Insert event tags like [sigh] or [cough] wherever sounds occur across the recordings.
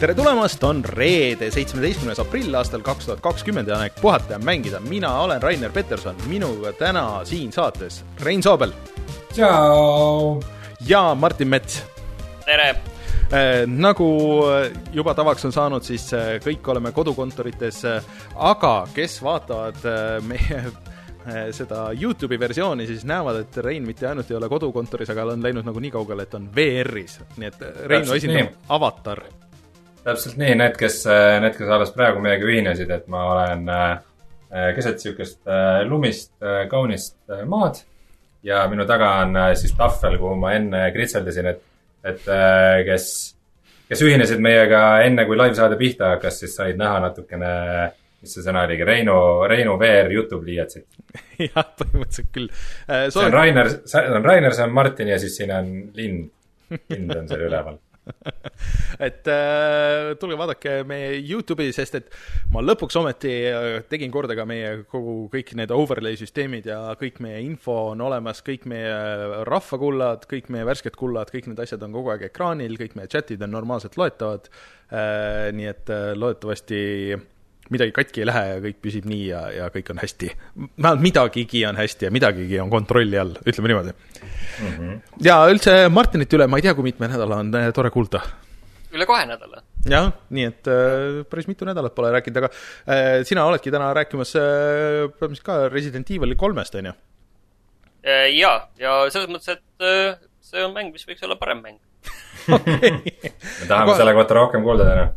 tere tulemast, on reede, seitsmeteistkümnes aprill aastal kaks tuhat kakskümmend ja on aeg puhata ja mängida. mina olen Rainer Peterson, minuga täna siin saates Rein Soobel. tšau. ja Martin Mets. tere Äh, nagu juba tavaks on saanud, siis äh, kõik oleme kodukontorites, äh, aga kes vaatavad meie seda Youtube'i versiooni, siis näevad, et Rein mitte ainult ei ole kodukontoris, aga on läinud nagu nii kaugele, et on VR-is, nii et Reinu esindab avatar. Täpselt nii, need, kes, need, kes alles praegu meiega ühinesid, et ma olen keset niisugust lumist kaunist maad ja minu taga on siis tahvel, kuhu ma enne kritseldasin, et et äh, kes, kes ühinesid meiega enne, kui live-saade pihta hakkas, siis said näha natukene, mis see sõna oligi, Reinu, Reinu VR Youtube pliiatsit. [laughs] jah, põhimõtteliselt küll. Äh, see on Rainer, see on Rainer, see on Martin ja siis siin on lind, lind on seal üleval [laughs] et äh, tulge vaadake meie Youtube'i, sest et ma lõpuks ometi äh, tegin korda ka meie kogu, kõik need overlay süsteemid ja kõik meie info on olemas, kõik meie rahvakullad, kõik meie värsked kullad, kõik need asjad on kogu aeg ekraanil, kõik meie chat'id on normaalselt loetavad äh,. nii et äh, loodetavasti midagi katki ei lähe ja kõik püsib nii ja, ja kõik on hästi. vähemalt midagigi on hästi ja midagigi on kontrolli all, ütleme niimoodi mm. -hmm. ja üldse Martinit üle, ma ei tea, kui mitme nädala on eh, tore kuulda. üle kahe nädala. jah, nii et äh, päris mitu nädalat pole rääkinud, aga äh, sina oledki täna rääkimas äh, põhimõtteliselt ka Resident Evil'i kolmest, on ju? jaa, ja selles mõttes, et äh, see on mäng, mis võiks olla parem mäng [laughs] me tahame selle kohta rohkem kuulda täna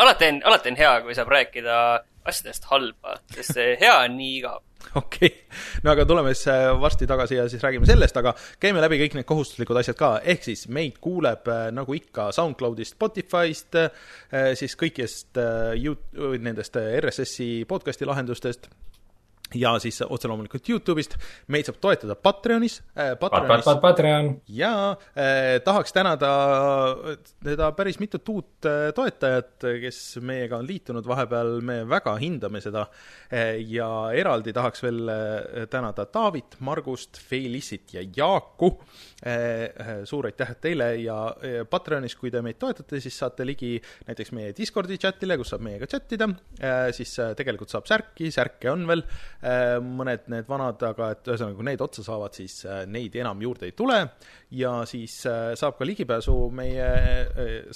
alati on, alati on hea, kui saab rääkida asjadest halba, sest see hea on nii igav. [laughs] okei okay., no aga tuleme siis äh, varsti tagasi ja siis räägime sellest, aga käime läbi kõik need kohustuslikud asjad ka, ehk siis meid kuuleb äh, nagu ikka SoundCloudist, Spotify'st, äh, siis kõigist nendest RSS-i podcast'i lahendustest ja siis otse loomulikult Youtube'ist, meid saab toetada Patreonis äh,. Patreonis Pat, Pat, Patreon. ja äh, tahaks tänada seda päris mitut uut äh, toetajat, kes meiega on liitunud vahepeal, me väga hindame seda äh,. ja eraldi tahaks veel äh, tänada Taavit, Margust, Felissit ja Jaaku äh,. äh suur aitäh teile ja äh, Patreonis, kui te meid toetate, siis saate ligi näiteks meie Discordi chatile, kus saab meiega chat ida äh,, siis äh, tegelikult saab särki, särke on veel Äh, mõned need vanad, aga et ühesõnaga, kui need otsa saavad, siis äh, neid enam juurde ei tule ja siis äh, saab ka ligipääsu meie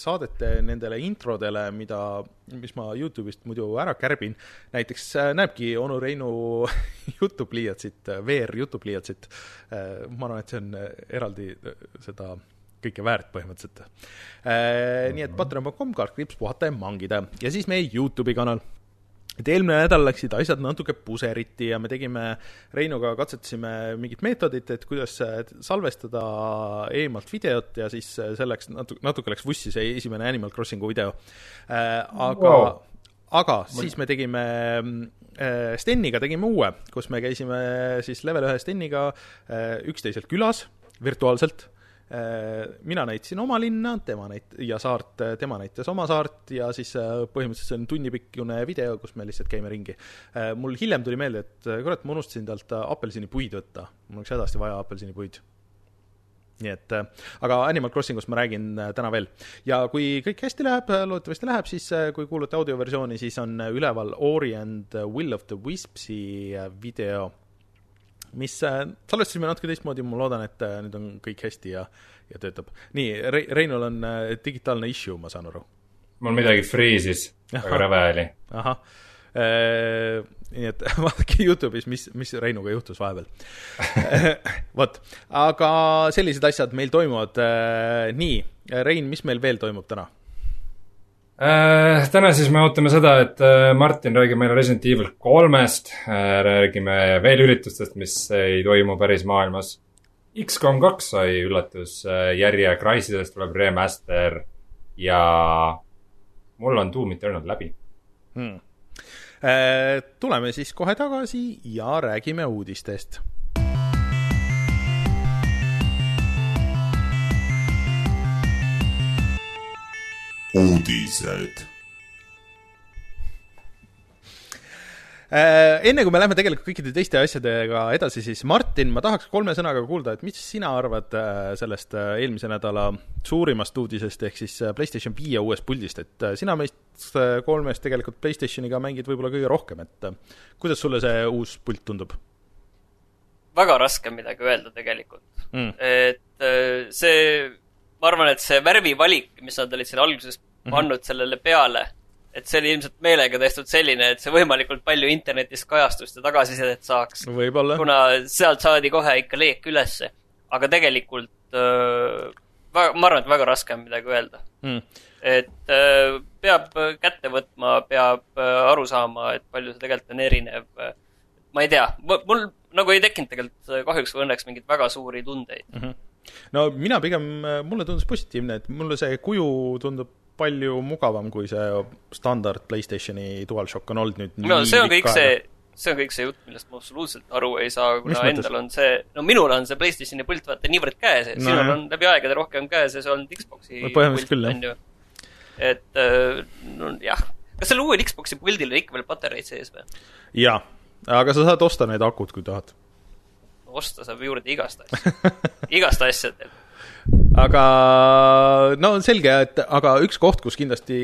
saadete nendele introdele, mida, mis ma Youtube'ist muidu ära kärbin. näiteks näebki onu Reinu [laughs] jutupliiatsit, VR jutupliiatsit. ma arvan, et see on eraldi seda kõike väärt põhimõtteliselt. nii et patreon.com, kaldkriips puhata ja mangida ja siis meie Youtube'i kanal et eelmine nädal läksid asjad natuke puseriti ja me tegime, Reinuga katsetasime mingit meetodit, et kuidas salvestada eemalt videot ja siis selleks natuke, natuke läks vussi see esimene Animal Crossingu video äh,. aga wow., aga siis me tegime äh, Steniga tegime uue, kus me käisime siis level ühe Steniga äh, üksteiselt külas virtuaalselt mina näitasin oma linna, tema näit- ja saart, tema näitas oma saart ja siis äh, põhimõtteliselt see on tunnipikkune video, kus me lihtsalt käime ringi. Äh, mul hiljem tuli meelde, et kurat, ma unustasin talt apelsinipuid võtta, mul oleks hädasti vaja apelsinipuid nii et, aga Animal Crossingust ma räägin täna veel. ja kui kõik hästi läheb, loodetavasti läheb, siis kui kuulate audioversiooni, siis on üleval Ori and Will of the Wispsi video mis äh, salvestasime natuke teistmoodi, ma loodan, et äh, nüüd on kõik hästi ja, ja töötab. nii Re, Reinul on äh, digitaalne issue, ma saan aru. mul midagi freeze'is, väga rõve oli. ahah nii et [laughs] vaadake Youtube'is, mis, mis Reinuga juhtus vahepeal [laughs] vot, aga sellised asjad meil toimuvad. nii, Rein, mis meil veel toimub täna? Äh, täna siis me ootame seda, et äh, Martin räägib meile Resident Evil kolmest, äh, räägime veel üritustest, mis ei toimu päris maailmas. X-kom kaks sai üllatusjärje, Crysisest tuleb remaster ja mul on Doom Eternal läbi. Hmm.. tuleme siis kohe tagasi ja räägime uudistest uudised. Äh, enne kui me läheme tegelikult kõikide teiste asjadega edasi, siis Martin, ma tahaks kolme sõnaga kuulda, et mis sina arvad äh, sellest äh, eelmise nädala suurimast uudisest, ehk siis PlayStation viie uuest puldist, et sina meist kolmest tegelikult PlayStationiga mängid võib-olla kõige rohkem, et kuidas sulle see uus pult tundub? väga raske on midagi öelda tegelikult mm.. et see, ma arvan, et see värvivalik, mis nad olid siin alguses pannud mm -hmm. sellele peale et see oli ilmselt meelega tehtud selline, et see võimalikult palju internetis kajastust ja tagasisidet saaks. kuna sealt saadi kohe ikka leek ülesse. aga tegelikult äh, ma arvan, et väga raske on midagi öelda mm.. et äh, peab kätte võtma, peab äh, aru saama, et palju see tegelikult on erinev. ma ei tea, mul nagu ei tekkinud tegelikult kahjuks või õnneks mingeid väga suuri tundeid mm. -hmm. No mina pigem, mulle tundus positiivne, et mulle see kuju tundub palju mugavam, kui see standard PlayStationi DualShock on olnud nüüd no see on kõik see, see on kõik see jutt, millest ma absoluutselt aru ei saa, kuna endal on see, no minul on see PlayStationi pult vaata niivõrd käes, et no, sinul on läbi aegade rohkem käes ja see on Xbox'i no, pult, on ju. et äh, no jah, kas sellel uuel Xbox'i puldil on ikka veel patareid sees või? jaa, aga sa saad osta need akud, kui tahad. Osta saab juurde igast asja igast asja teeb aga no selge, et aga üks koht, kus kindlasti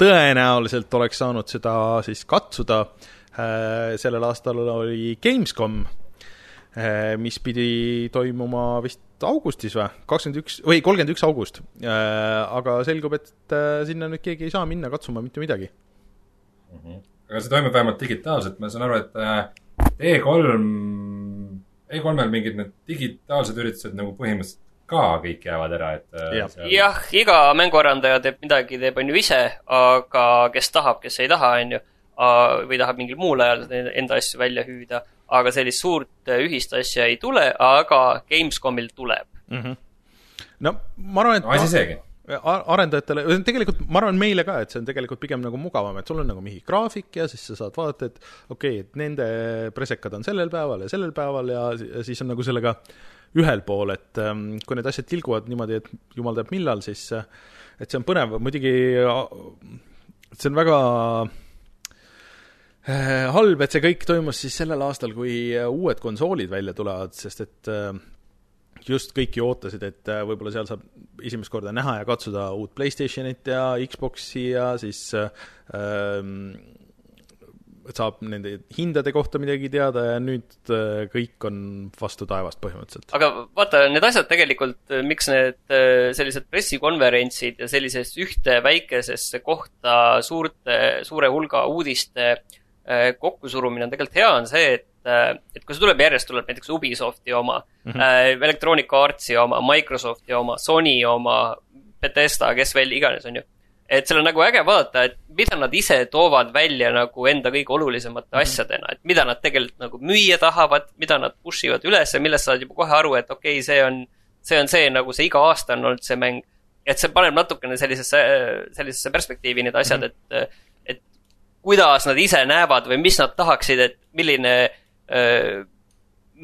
tõenäoliselt oleks saanud seda siis katsuda äh, sellel aastal oli Gamescom äh,, mis pidi toimuma vist augustis või, kakskümmend üks, või kolmkümmend üks august äh,. aga selgub, et sinna nüüd keegi ei saa minna katsuma mitte midagi mm. -hmm. aga see toimub vähemalt digitaalselt, ma saan aru, et äh, E3, E3-l mingid need digitaalsed üritused nagu põhimõtteliselt ka kõik jäävad ära, et äh, jah seal..., jah, iga mänguarendaja teeb midagi, teeb on ju ise, aga kes tahab, kes ei taha, on ju, või tahab mingil muul ajal enda asju välja hüüda, aga sellist suurt äh, ühist asja ei tule, aga Gamescomil tuleb mm. -hmm. no ma arvan, et no asi seegi arendajatele, tegelikult ma arvan meile ka, et see on tegelikult pigem nagu mugavam, et sul on nagu mingi graafik ja siis sa saad vaadata, et okei okay,, et nende presekad on sellel päeval ja sellel päeval ja, ja siis on nagu sellega äh, ühel pool, et ähm, kui need asjad tilguvad niimoodi, et jumal teab millal, siis äh, et see on põnev, muidugi see on väga äh, halb, et see kõik toimus siis sellel aastal, kui äh, uued konsoolid välja tulevad, sest et just kõik ju ootasid, et võib-olla seal saab esimest korda näha ja katsuda uut Playstationit ja Xboxi ja siis ähm, saab nende hindade kohta midagi teada ja nüüd äh, kõik on vastu taevast põhimõtteliselt. aga vaata, need asjad tegelikult, äh, miks need äh, sellised pressikonverentsid ja sellisest ühte väikesesse kohta suurte, suure hulga uudiste kokkusurumine on tegelikult hea, on see, et et kui see tuleb järjest, tuleb näiteks Ubisofti oma mm, -hmm. Electronic Artsi oma, Microsofti oma, Sony oma, Bethesda, kes veel iganes, on ju et seal on nagu äge vaadata, et mida nad ise toovad välja nagu enda kõige olulisemate mm -hmm. asjadena, et mida nad tegelikult nagu müüa tahavad, mida nad push ivad üles ja millest saad juba kohe aru, et okei okay,, see on, see on see, nagu see iga aasta on olnud see mäng. et see paneb natukene sellisesse, sellisesse perspektiivi need asjad mm, -hmm. et, et kuidas nad ise näevad või mis nad tahaksid, et milline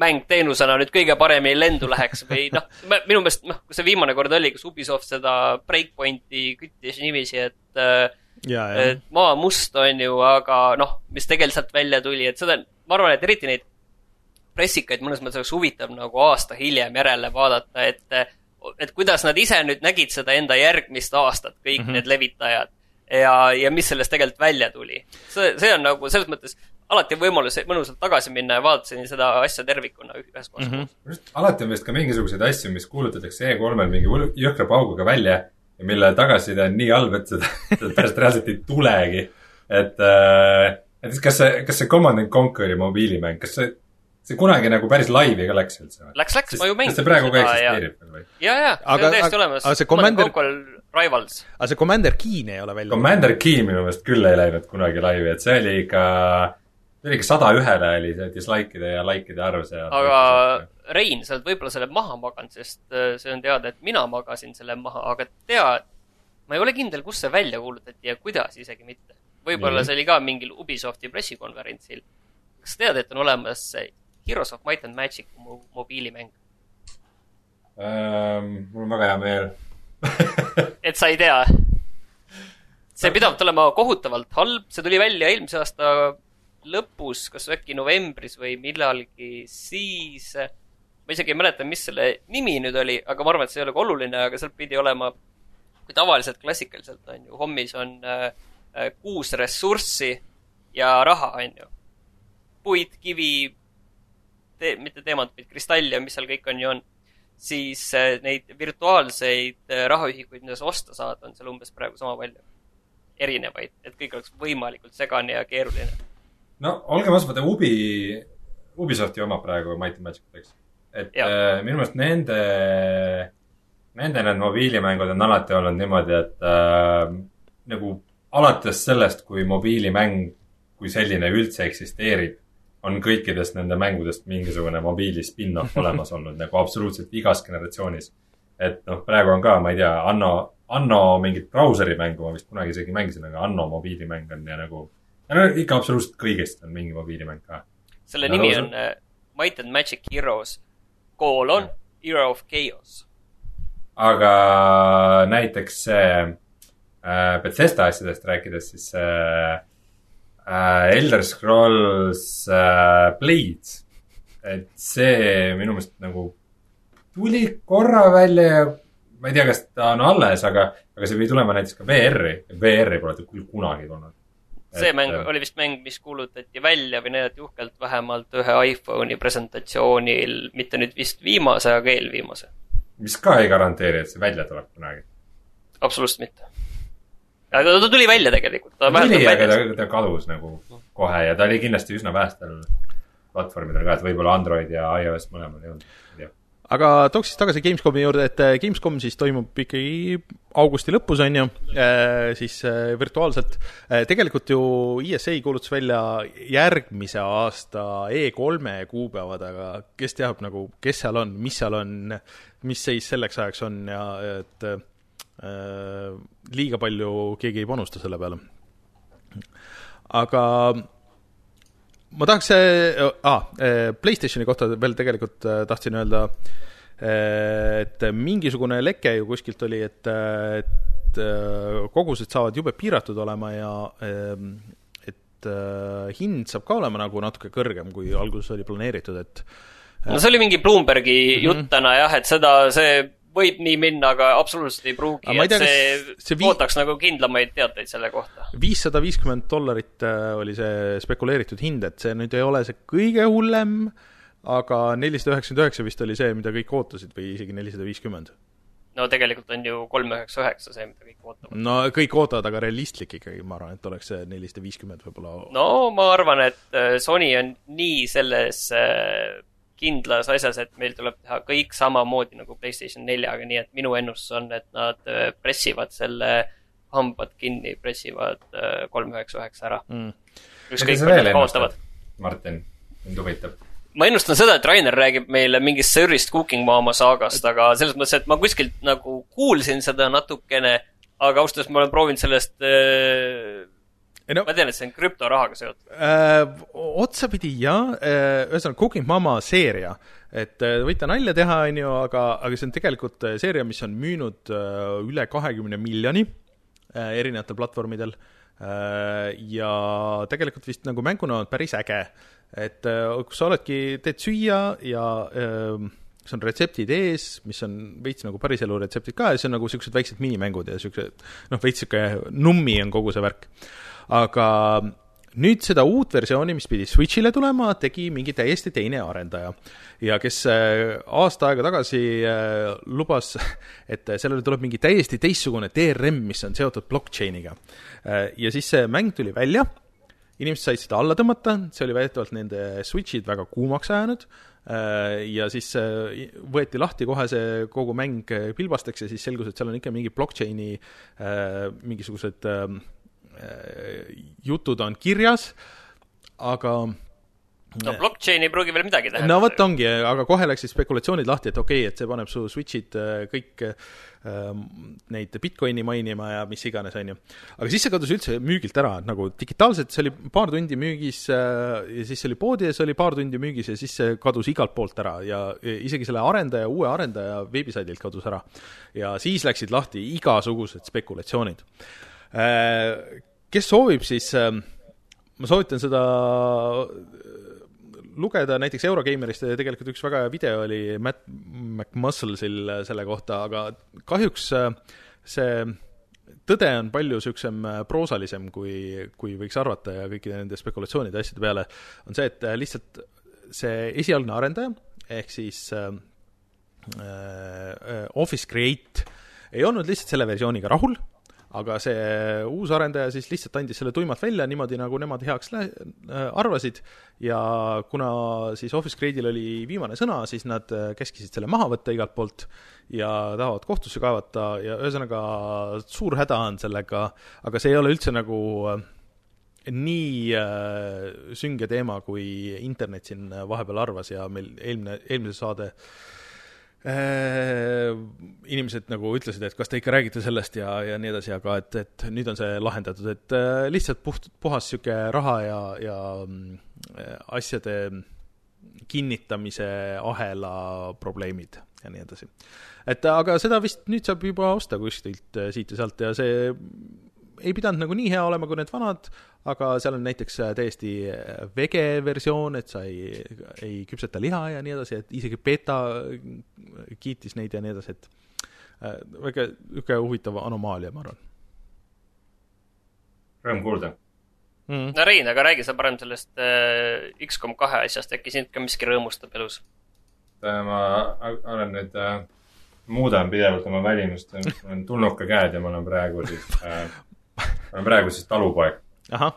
mäng teenusena nüüd kõige paremini lendu läheks või noh, minu meelest noh, see viimane kord oli, kus Ubisoft seda Breakpointi küttis niiviisi, et äh, Ja, ja. et maa must on ju, aga noh, mis tegelikult välja tuli, et seda, ma arvan, et eriti neid pressikaid mõnes mõttes oleks huvitav nagu aasta hiljem järele vaadata, et et kuidas nad ise nüüd nägid seda enda järgmist aastat, kõik mm -hmm. need levitajad. ja, ja mis sellest tegelikult välja tuli. see, see on nagu selles mõttes alati on võimalus mõnusalt tagasi minna ja vaadata seda asja tervikuna ühes kohas mm. -hmm. alati on vist ka mingisuguseid asju, mis kuulutatakse E3-l mingi jõhkra pauguga välja ja mille tagasiside on nii halb, et seda, seda pärast reaalselt ei tulegi. et äh,, et kas see, kas see Command and Conquer'i mobiilimäng, kas see, see kunagi nagu päris laivi ka läks üldse või? Läks, läks, ma ju mängisin seda. kas see praegu ka eksisteerib veel või? ja, ja, see on täiesti olemas. aga see Commander Rivals. aga see Commander Keen ei ole välja Commander Keen minu meelest küll ei läinud kunagi laivi, et see oli ikka see oli ikka sada ühele oli see dislike'ide ja like'ide arv seal. aga Rein, sa oled võib-olla selle maha maganud, sest äh, see on teada, et mina magasin selle maha, aga tead, ma ei ole kindel, kus see välja kuulutati ja kuidas isegi mitte. võib-olla see oli ka mingil Ubisofti pressikonverentsil. kas tead, et on olemas Heroes of Might and Magic mobiilimäng ähm,? mul on väga hea meel [laughs] et sa ei tea? see pidavat olema kohutavalt halb, see tuli välja eelmise aasta lõpus, kas äkki novembris või millalgi, siis ma isegi ei mäleta, mis selle nimi nüüd oli, aga ma arvan, et see ei ole ka oluline, aga seal pidi olema, kui tavaliselt klassikaliselt on ju, hommis on äh, äh, kuus ressurssi ja raha, on ju. puit, kivi te,, mitte teemant, vaid kristall ja mis seal kõik on ju on. siis äh, neid virtuaalseid äh, rahaühikuid, mida sa osta saad, on seal umbes praegu sama palju. erinevaid, et kõik oleks võimalikult segane ja keeruline. No olgem ausad, vaata Ubi, Ubisofti omab praegu Might and Magic'it, eks et äh, minu meelest nende, nende need mobiilimängud on alati olnud niimoodi, et äh, nagu alates sellest, kui mobiilimäng kui selline üldse eksisteerib, on kõikidest nende mängudest mingisugune mobiili spin-off olemas [laughs] olnud nagu absoluutselt igas generatsioonis. et noh, praegu on ka, ma ei tea, Anno, Anno mingit brauseri mängu ma vist kunagi isegi mängisin, aga Anno mobiilimäng on ja nagu, ja no ikka absoluutselt kõigest on mingi mobiilimäng ka. selle ja nimi on uh, Might and Magic Heroes koolon Era of Chaos. aga näiteks see äh, Bethesda asjadest rääkides, siis äh, äh, Elder Scrolls äh, Blades, et see minu meelest nagu tuli korra välja ja ma ei tea, kas ta on alles, aga, aga see pidi tulema näiteks ka VR-i. VR-i pole ta küll kunagi tulnud see et, mäng oli vist mäng, mis kuulutati välja või näidati uhkelt vähemalt ühe iPhone'i presentatsioonil, mitte nüüd vist viimase, aga eelviimase. mis ka ei garanteeri, et see välja tuleb kunagi. absoluutselt mitte. aga ta tuli välja tegelikult. ta tuli, aga ta, ta kadus nagu kohe ja ta oli kindlasti üsna vähestel platvormidel ka, et võib-olla Android ja iOS mõlemal ei olnud, ei tea aga tooks siis tagasi Gamescomi juurde, et äh, Gamescom siis toimub ikkagi augusti lõpus, on ju, äh, siis äh, virtuaalselt. tegelikult ju ESA kuulutas välja järgmise aasta E3-e kuupäevad, aga kes teab nagu, kes seal on, mis seal on, mis seis selleks ajaks on ja et liiga palju keegi ei panusta selle peale. aga ma tahaks ah,, Playstationi kohta veel tegelikult tahtsin öelda, et mingisugune leke ju kuskilt oli, et, et kogused saavad jube piiratud olema ja et hind saab ka olema nagu natuke kõrgem, kui alguses oli planeeritud, et no see oli mingi Bloombergi mm -hmm. jutt täna jah, et seda, see võib nii minna, aga absoluutselt ei pruugi, et tea, see, see vii... ootaks nagu kindlamaid teateid selle kohta. viissada viiskümmend dollarit äh, oli see spekuleeritud hind, et see nüüd ei ole see kõige hullem, aga nelisada üheksakümmend üheksa vist oli see, mida kõik ootasid või isegi nelisada viiskümmend. no tegelikult on ju kolm üheksa üheksa see, mida kõik ootavad. no kõik ootavad, aga realistlik ikkagi, ma arvan, et oleks see nelisada viiskümmend võib-olla. no ma arvan, et äh, Sony on nii selles äh, kindlas asjas, et meil tuleb teha kõik samamoodi nagu Playstation neljaga, nii et minu ennustus on, et nad äh, pressivad selle hambad kinni, pressivad äh, kolm üheksa üheksa ära. Mm.. ükskõik, kui nad kaotavad. Martin, mind huvitab. Ma ennustan seda, et Rainer räägib meile mingist Sirist Cooking Mama saagast, aga selles mõttes, et ma kuskilt nagu kuulsin seda natukene, aga ausalt öeldes ma olen proovinud sellest äh, no, ma tean, et see on krüptorahaga seotud äh,. otsapidi jah äh,, ühesõnaga Cooking Mama seeria, et äh, võite nalja teha, on ju, aga, aga see on tegelikult äh, seeria, mis on müünud äh, üle kahekümne miljoni äh, erinevatel platvormidel äh, ja tegelikult vist nagu mänguna on päris äge. et äh, kus sa oledki, teed süüa ja äh, see on retseptid ees, mis on veits nagu päriselu retseptid ka ja see on nagu niisugused väiksed minimängud ja niisugused noh, veits niisugune nummi on kogu see värk aga nüüd seda uut versiooni, mis pidi Switch'ile tulema, tegi mingi täiesti teine arendaja. ja kes äh, aasta aega tagasi äh, lubas, [laughs] et sellele tuleb mingi täiesti teistsugune DRM, mis on seotud blockchain'iga. Äh, ja siis see mäng tuli välja, inimesed said seda alla tõmmata, see oli väidetavalt nende Switch'id väga kuumaks ajanud, ja siis võeti lahti kohe see kogu mäng pilbasteks ja siis selgus, et seal on ikka mingi blockchain'i mingisugused Äh, jutud on kirjas, aga no blockchain ei pruugi veel midagi tähendada. no vot ongi, aga kohe läksid spekulatsioonid lahti, et okei okay,, et see paneb su switch'id äh, kõik äh, neid Bitcoini mainima ja mis iganes, on ju. aga siis see kadus üldse müügilt ära, nagu digitaalselt see oli paar tundi müügis äh, ja siis see oli poodides, oli paar tundi müügis ja siis see kadus igalt poolt ära ja isegi selle arendaja, uue arendaja veebisaidilt kadus ära. ja siis läksid lahti igasugused spekulatsioonid äh, kes soovib, siis äh, ma soovitan seda lugeda, näiteks Eurogeimerist tegelikult üks väga hea video oli Matt McMusclesil selle kohta, aga kahjuks äh, see tõde on palju niisugusem äh, proosalisem, kui, kui võiks arvata ja kõikide nende spekulatsioonide asjade peale, on see, et äh, lihtsalt see esialgne arendaja, ehk siis äh, Office Create ei olnud lihtsalt selle versiooniga rahul aga see uus arendaja siis lihtsalt andis selle tuimalt välja niimoodi, nagu nemad heaks lä-, äh, arvasid. Ja kuna siis Office Grade'il oli viimane sõna, siis nad äh, käskisid selle maha võtta igalt poolt ja tahavad kohtusse kaevata ja ühesõnaga suur häda on sellega, aga see ei ole üldse nagu äh, nii äh, sünge teema, kui internet siin vahepeal arvas ja meil eelmine, eelmise saade äh, inimesed nagu ütlesid, et kas te ikka räägite sellest ja, ja nii edasi, aga et, et nüüd on see lahendatud, et äh, lihtsalt puht, puhas niisugune raha ja, ja äh, asjade kinnitamise ahela probleemid ja nii edasi. et aga seda vist nüüd saab juba osta kuskilt siit ja sealt ja see ei pidanud nagu nii hea olema kui need vanad, aga seal on näiteks äh, täiesti äh, vege versioon, et sa ei, ei küpseta liha ja nii edasi, et isegi beta kiitis neid ja nii edasi, et äh, väga niisugune huvitav anomaalia, ma arvan. Rõõm kuulda mm.. no Rein, aga räägi sa parem sellest äh, X-kom kahe asjast, äkki sind ka miski rõõmustab elus? ma olen nüüd äh, muudan pidevalt oma välimust, mul on tulnuka käed ja ma olen praegu siis äh,, [laughs] ma olen praegu siis talupoeg. ahah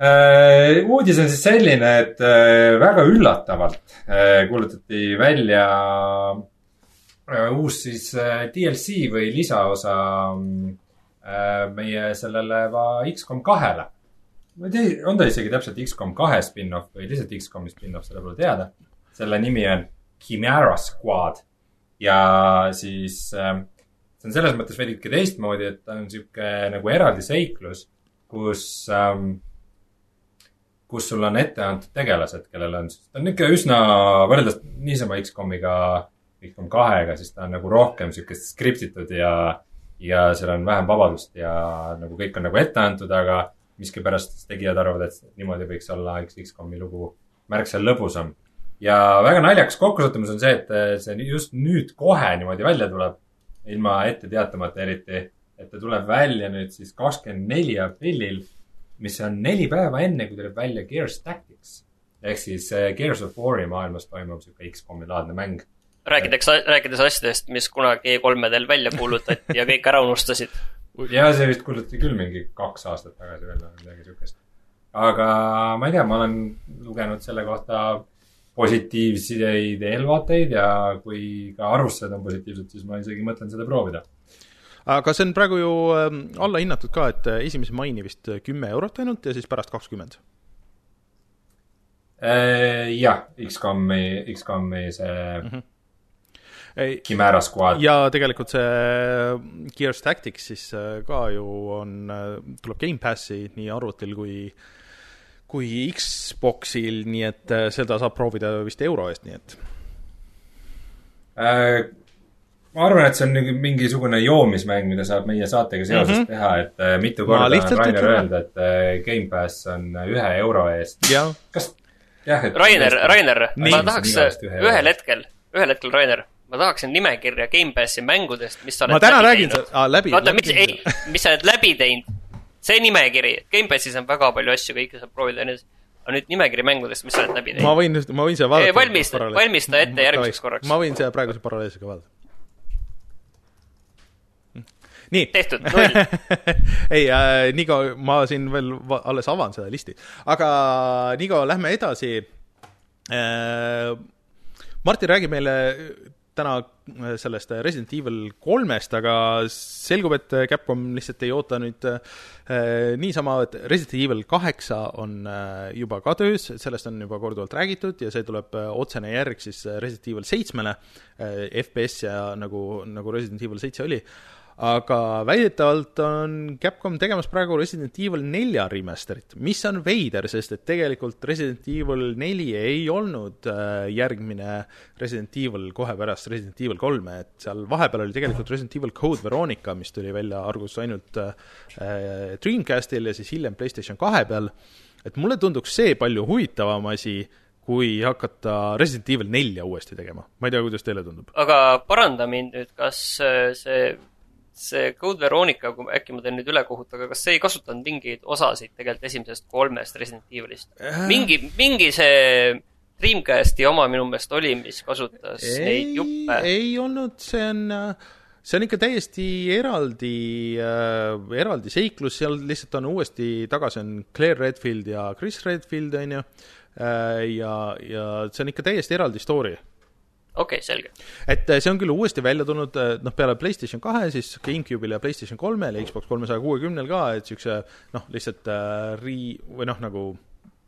äh,. uudis on siis selline, et äh, väga üllatavalt äh, kuulutati välja uus siis DLC või lisaosa meie sellele X-kom kahele. ma ei tea, on ta isegi täpselt X-kom kahe spin-off või lihtsalt X-komi spin-off, seda pole teada. selle nimi on Chimera Squad ja siis äh, see on selles mõttes veidike teistmoodi, et ta on sihuke nagu eraldi seiklus, kus ähm,, kus sul on ette antud tegelased, kellel on, ta on niisugune üsna, võrreldes niisama X-komiga, X-kom kahega, siis ta on nagu rohkem niisugust skriptitud ja, ja seal on vähem vabadust ja nagu kõik on nagu ette antud, aga miskipärast tegijad arvavad, et niimoodi võiks olla üks X-komi lugu märksa lõbusam. ja väga naljakas kokkusattumus on see, et see just nüüd kohe niimoodi välja tuleb ilma ette teatamata eriti, et ta tuleb välja nüüd siis kakskümmend neli aprillil, mis on neli päeva enne, kui tuleb välja Gears Tactics. ehk siis äh, Gears of War'i maailmas toimub sihuke X-komi laadne mäng. rääkides, rääkides asjadest, mis kunagi E3-del välja kuulutati ja kõik ära unustasid. [laughs] ja see vist kuulutati küll mingi kaks aastat tagasi välja, midagi siukest. aga ma ei tea, ma olen lugenud selle kohta positiivseid eelvaateid ja kui ka arvustused on positiivsed, siis ma isegi mõtlen seda proovida. aga see on praegu ju ähm, alla hinnatud ka, et äh, esimese maini vist kümme eurot ainult ja siis pärast kakskümmend. Äh, jah, X-komi, X-komi see mm -hmm. Chimera Squad. ja tegelikult see äh, Gears Tactics siis ka ju on, tuleb Gamepassi nii arvutil kui äh, kui Xboxil, nii et äh, seda saab proovida vist euro eest, nii et äh,. ma arvan, et see on mingisugune joomismäng, mida saab meie saatega seoses mm -hmm. teha, et äh, mitu korda on Rainer öelnud, et äh, Gamepass on ühe euro eest. kas, jah, et Rainer, Rainer, ma tahaks ühel hetkel, ühel hetkel, Rainer ma tahaksin nimekirja Gamepassi mängudest, mis sa oled ma täna räägin seda, läbi. oota, mis, ei, mis sa oled läbi teinud see nimekiri, Gamepassis on väga palju asju, kõike saab proovida ja nii edasi. aga nüüd nimekiri mängudest, mis sa oled läbi teinud? ma võin, ma võin seda vaadata. valmista, valmista ette järgmiseks korraks. ma võin seda praeguse paralleelselt ka vaadata. nii. tehtud, [laughs] null ei äh,, Nigo, ma siin veel alles avan seda listi, aga Nigo, lähme edasi äh,. Martin räägib meile täna äh, sellest äh, Resident Evil kolmest, aga selgub, et äh, Capcom lihtsalt ei oota nüüd niisama, et Resident Evil kaheksa on juba ka töös, sellest on juba korduvalt räägitud ja see tuleb otsene järg siis Resident Evil seitsmele FPS ja nagu, nagu Resident Evil seitse oli aga väidetavalt on Capcom tegemas praegu Resident Evil nelja remaster'it, mis on veider, sest et tegelikult Resident Evil neli ei olnud äh, järgmine Resident Evil kohe pärast Resident Evil kolme, et seal vahepeal oli tegelikult Resident Evil Code Veronica, mis tuli välja alguses ainult äh, Dreamcastil ja siis hiljem PlayStation kahe peal et mulle tunduks see palju huvitavam asi, kui hakata Resident Evil nelja uuesti tegema. ma ei tea, kuidas teile tundub? aga paranda mind nüüd, kas äh, see, see Code Veronica, kui äkki ma teen nüüd ülekohut, aga kas see ei kasutanud mingeid osasid tegelikult esimesest kolmest Resident Evilist äh.? mingi, mingi see Dreamcasti oma minu meelest oli, mis kasutas ei, neid juppe. ei olnud, see on see on ikka täiesti eraldi äh,, eraldi seiklus, seal lihtsalt on uuesti tagasi on Claire Redfield ja Chris Redfield, on ju äh,, ja, ja see on ikka täiesti eraldi story okei okay,, selge. et äh, see on küll uuesti välja tulnud, äh, noh, peale PlayStation kahe, siis GameCube'il ja PlayStation kolmel ja Xbox kolmesaja kuuekümnel ka, et niisuguse noh, lihtsalt äh, ri- või noh, nagu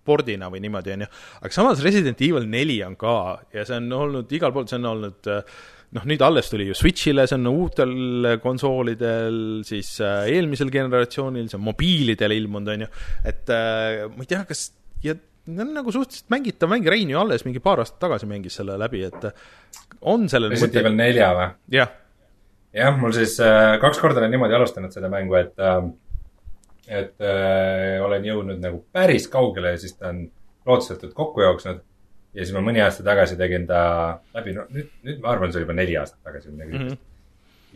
pordina või niimoodi, on ju. aga samas Resident Evil neli on ka ja see on olnud igal pool, see on olnud noh, nüüd alles tuli ju Switch'ile, see on uutel konsoolidel, siis äh, eelmisel generatsioonil, see on mobiilidel ilmunud, on ju, et äh, ma ei tea, kas ja on nagu suhteliselt mängitav mäng, Rein ju alles mingi paar aastat tagasi mängis selle läbi, et on sellel Resident Evil nelja või? jah. jah, mul siis äh, kaks korda olen niimoodi alustanud seda mängu, et äh, et äh, olen jõudnud nagu päris kaugele ja siis ta on lootusetult kokku jooksnud. ja siis ma mõni aasta tagasi tegin ta läbi, no nüüd, nüüd ma arvan, see oli juba neli aastat tagasi midagi mm. -hmm.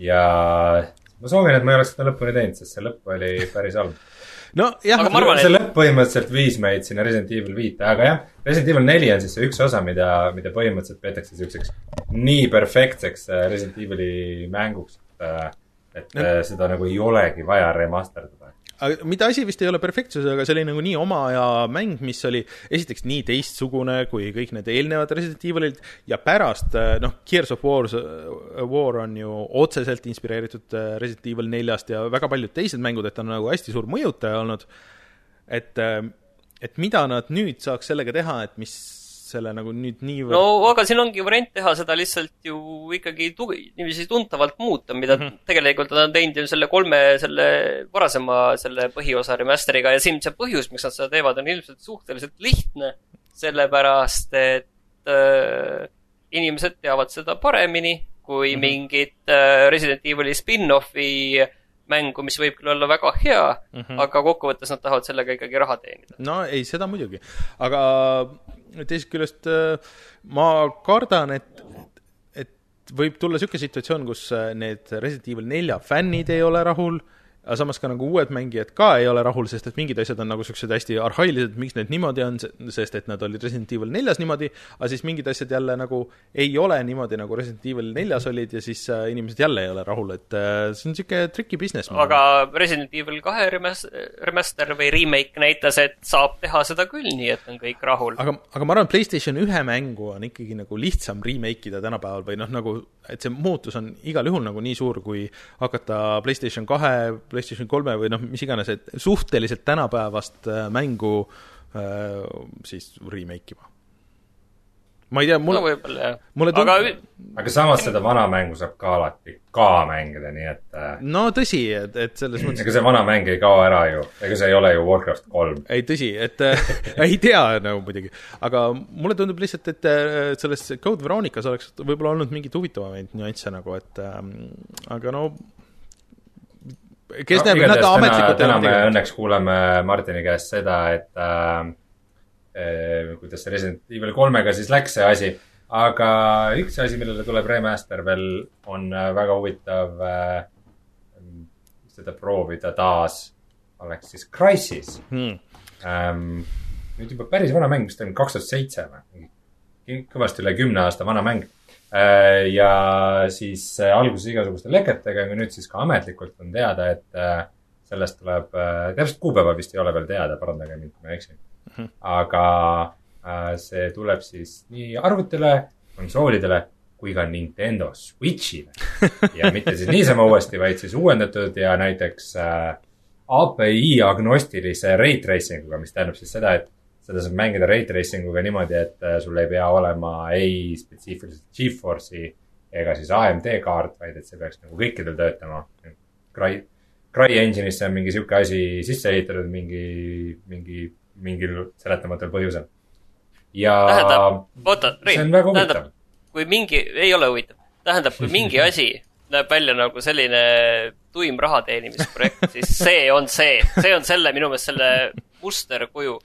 ja ma soovin, et ma ei oleks seda lõpuni teinud, sest see lõpp oli päris halb nojah, see et... lõpp põhimõtteliselt viis meid sinna Resident Evil viite, aga jah, Resident Evil neli on siis see üks osa, mida, mida põhimõtteliselt peetakse siukseks nii perfektseks äh, Resident Evil'i mänguks, et, äh, et no. seda nagu ei olegi vaja remasterdada aga mida asi vist ei ole perfektsusega, see oli nagu nii oma aja mäng, mis oli esiteks nii teistsugune kui kõik need eelnevad Resident Evilid ja pärast äh, noh, Gears of War, äh, War on ju otseselt inspireeritud äh, Resident Evil neljast ja väga paljud teised mängud, et ta on nagu hästi suur mõjutaja olnud. et, et mida nad nüüd saaks sellega teha, et mis selle nagu nüüd niivõrd no aga siin ongi variant teha seda lihtsalt ju ikkagi tugi, niiviisi tuntavalt muuta, mida mm -hmm. tegelikult nad on teinud ju selle kolme, selle varasema, selle põhiosa remaster'iga ja siin see põhjus, miks nad seda teevad, on ilmselt suhteliselt lihtne, sellepärast et äh, inimesed teavad seda paremini kui mm -hmm. mingit äh, Resident Evil'i spin-off'i äh, mängu, mis võib küll olla väga hea mm, -hmm. aga kokkuvõttes nad tahavad sellega ikkagi raha teenida. no ei, seda muidugi. aga teisest küljest äh, ma kardan, et, et võib tulla niisugune situatsioon, kus äh, need Resident Evil nelja fännid ei ole rahul aga samas ka nagu uued mängijad ka ei ole rahul, sest et mingid asjad on nagu niisugused hästi arhailised, miks need niimoodi on, sest et nad olid Resident Evil neljas niimoodi, aga siis mingid asjad jälle nagu ei ole niimoodi, nagu Resident Evil neljas olid ja siis äh, inimesed jälle ei ole rahul, et äh, see on niisugune tricky business. aga Resident Evil kahe remas-, remaster või remake näitas, et saab teha seda küll nii, et on kõik rahul. aga, aga ma arvan, PlayStation ühe mängu on ikkagi nagu lihtsam remake ida tänapäeval või noh, nagu et see muutus on igal juhul nagu nii suur, kui hakata PlayStation kahe PlayStation kolme või noh, mis iganes, et suhteliselt tänapäevast äh, mängu äh, siis remake ima. Ma ei tea, mul no võib-olla jah. mulle tund-. aga, aga samas seda vana mängu saab ka alati ka mängida, nii et äh, no tõsi, et, et selles mõttes ega see vana mäng ei kao ära ju, ega see ei ole ju Warcraft kolm. ei, tõsi, et [laughs] ei tea nagu muidugi, aga mulle tundub lihtsalt, et selles Code Veronicas oleks võib-olla olnud mingeid huvitavamaid nüansse nagu, et ähm, aga no kes no, näeb, nad ametlikult täna me õnneks kuuleme Martini käest seda, et äh, kuidas see Resident Evil kolmega siis läks, see asi. aga üks asi, millele tuleb remaster veel, on äh, väga huvitav äh, seda proovida taas, oleks siis Crysis hmm.. Ähm, nüüd juba päris vana mäng, vist on kaks tuhat seitse või? kõvasti üle kümne aasta vana mäng Äh, ja siis alguses igasuguste leketega, aga nüüd siis ka ametlikult on teada, et sellest tuleb, täpselt kuupäeva vist ei ole veel teada, parandage mind, kui ma eksin. Mhm. aga see tuleb siis nii arvutile, konsoolidele kui ka Nintendo Switch'ile. [laughs] ja mitte siis niisama uuesti, vaid siis uuendatud ja näiteks API agnostilise rate tracing uga, mis tähendab siis seda, et seda saab mängida ray tracing uga niimoodi, et äh, sul ei pea olema ei spetsiifiliselt Geforce'i ega siis AMD kaart, vaid et see peaks nagu kõikidel töötama. Cry, Cry Engine'isse on mingi sihuke asi sisse ehitatud mingi, mingi, mingil seletamatul põhjusel. ja. tähendab, oota, Rein, tähendab, kui mingi, ei ole huvitav, tähendab, kui mingi [laughs] asi näeb välja nagu selline tuim raha teenimisprojekt, siis see on see, see on selle, minu meelest selle musterkuju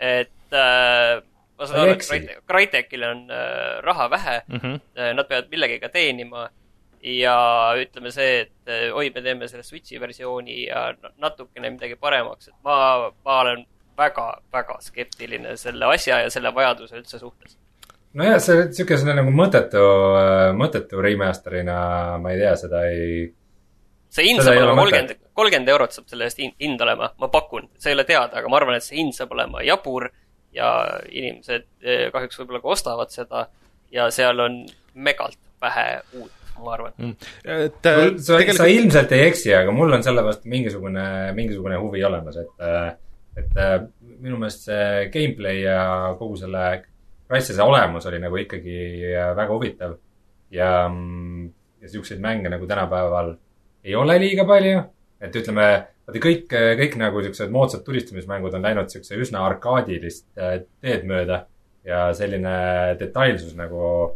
et äh, ma Sa saan aru, et Crytekil on äh, raha vähe mm. -hmm. nad peavad millegagi teenima ja ütleme see, et äh, oi, me teeme selle Switchi versiooni ja na- natukene midagi paremaks, et ma, ma olen väga, väga skeptiline selle asja ja selle vajaduse üldse suhtes. nojah, see siukesena nagu mõttetu, mõttetu remaster'ina, ma ei tea, seda ei, see hind saab olema kolmkümmend, kolmkümmend eurot saab selle eest hind, olema, ma pakun, see ei ole teada, aga ma arvan, et see hind saab olema jabur ja inimesed eh, kahjuks võib-olla ka ostavad seda ja seal on megalt vähe uut, ma arvan. et sa, äh, sa, sa tegelikult, ilmselt ei eksi, aga mul on selle vastu mingisugune, mingisugune huvi olemas, et, et äh, minu meelest see gameplay ja kogu selle Crysis'e olemus oli nagu ikkagi äh, väga huvitav. ja, ja siukseid mänge nagu tänapäeval ei ole liiga palju, et ütleme, vaata kõik, kõik nagu siuksed moodsad tulistamismängud on läinud siukse üsna arkaadilist äh, teed mööda ja selline detailsus nagu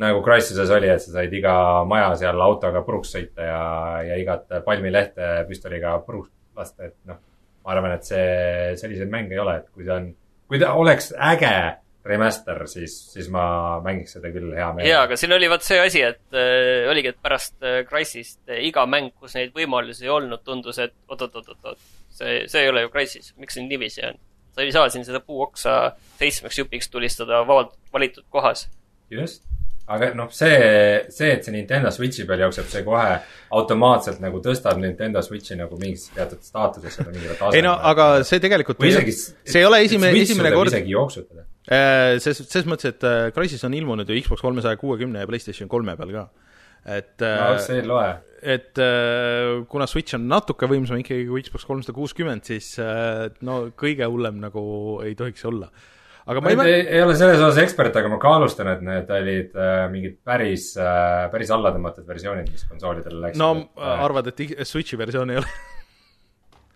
nagu Crysises oli, et sa said iga maja seal autoga puruks sõita ja, ja igat palmilehte püstoliga puruks lasta, et noh. Ma arvan, et see, selliseid mänge ei ole, et kui ta on, kui ta oleks äge remaster, siis, siis ma mängiks seda küll hea jaa, meelega. aga siin oli vaat see asi, et äh, oligi, et pärast äh, Crysist äh, iga mäng, kus neid võimalusi ei olnud, tundus, et oot-oot-oot-oot, see, see ei ole ju Crysis, miks siin niiviisi on? sa ei saa siin seda puuoksa seitsmeks jupiks tulistada vabalt valitud kohas. just, aga noh, see, see, et see Nintendo Switchi peal jookseb, see kohe automaatselt nagu tõstab Nintendo Switchi nagu mingisse teatud staatusesse või mingile tasemele. ei no aga see tegelikult või isegi. see ei ole esimene, esimene kord, isegi jooksutada. ses, ses mõttes, et äh, Crysis on ilmunud ju Xbox kolmesaja kuuekümne ja PlayStation kolme peal ka. et no äh, see ei loe. et äh, kuna Switch on natuke võimsam ikkagi kui Xbox kolmsada kuuskümmend, siis äh, no kõige hullem nagu ei tohiks olla. Aga ma ma ei ei, ole selles osas ekspert, aga ma kahtlustan, et need olid äh, mingid päris äh,, päris alla tõmmatud versioonid, mis konsoolidele läksid. no äh, arvad, et Switchi versioon ei ole? [laughs]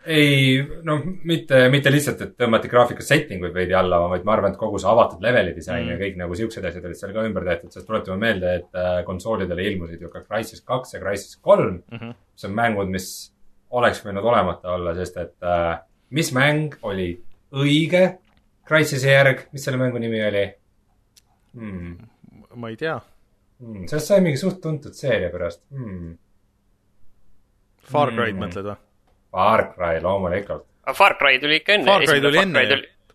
ei, no mitte, mitte lihtsalt, et tõmmati graafikas settinguid veidi alla, vaid ma arvan, et kogu see avatud leveli disain mm. Ja kõik nagu siuksed asjad olid seal ka ümber tehtud, sest tuletame meelde, et äh, konsoolidele ilmusid ju ka Crysis kaks ja Crysis kolm mm, Mhm. mis on mängud, mis oleks võinud olemata olla, sest et äh, mis mäng oli õige Crysise järg, mis selle mängu nimi oli hmm.? ma ei tea. Hmm. sellest sai mingi suht tuntud seeria pärast hmm.. Far Cry'd Mm. mm. mõtled või? Far Cry loomulikult aga Far Cry tuli ikka enne. Far Cry tuli enne,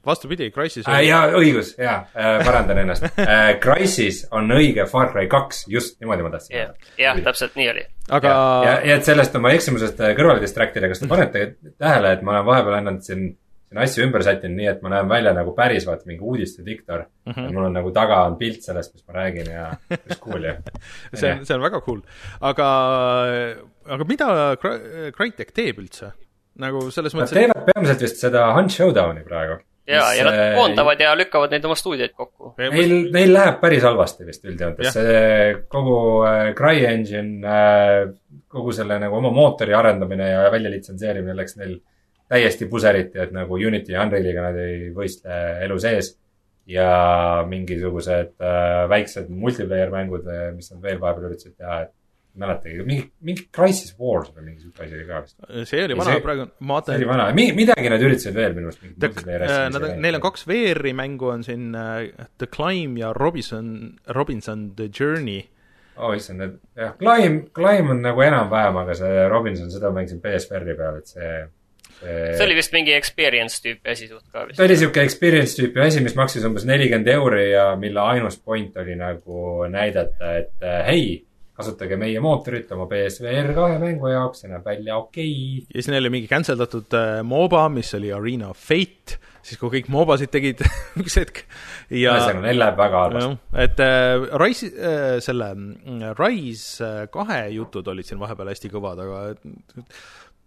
vastupidi, Crysis äh,. jaa, õigus, jaa äh,, parandan ennast äh,. Crysis on õige Far Cry kaks, just niimoodi ma tahtsin jah öelda., jah, täpselt nii oli. aga ja, ja, ja et sellest oma eksimusest äh, kõrvale distraktida, kas te panete tähele, et ma olen vahepeal ennast siin, siin asju ümber sättinud nii, et ma näen välja nagu päris vaata mingi uudistediktor mm. -hmm. mul on nagu taga on pilt sellest, mis ma räägin ja päris cool ju. [laughs] see on, see on väga cool. aga, aga mida Cry- Crytek teeb üldse? nagu selles Nad mõttes, et teevad peamiselt vist seda Hunt Showdowni praegu. ja, ja nad äh, koondavad ja lükkavad neid oma stuudioid kokku. Neil, neil läheb päris halvasti vist üldjoontes, see kogu äh, CryEngine äh,, kogu selle nagu oma mootori arendamine ja väljalitsenseerimine läks neil täiesti puseriti, et nagu Unity ja Unrealiga nad ei võistle elu sees. ja mingisugused äh, väiksed multiplayer mängud, mis nad veel vahepeal üritasid teha, et mäletagi, mingi, mingi Crisis Wars või mingi sihuke asi oli ka vist. see oli vana praegu ma see oli vaatan, vana, midagi nad üritasid veel minu arust. Nad on, neil on kaks VR-i mängu on siin äh, The Climb ja Robinson, Robinson The Journey. oh issand, et jah, Climb, Climb on nagu enam-vähem, aga see Robinson, seda mängisin BSFR-i peal, et see, see see oli vist mingi experience tüüpi asi suht ka vist ta. oli sihuke experience tüüpi asi, mis maksis umbes nelikümmend euri ja mille ainus point oli nagu näidata, et äh, hei, kasutage meie mootorit oma PSVR kahe mängu jaoks, see näeb välja okei ja siis neil oli mingi cancel datud äh, MOBA, mis oli Arena of Fate, siis kui kõik MOBA-sid tegid [laughs] üks hetk okay.. ja ühesõnaga, neil läheb väga halvasti. et äh, Rise äh,, selle mm, Rise kahe jutud olid siin vahepeal hästi kõvad, aga et-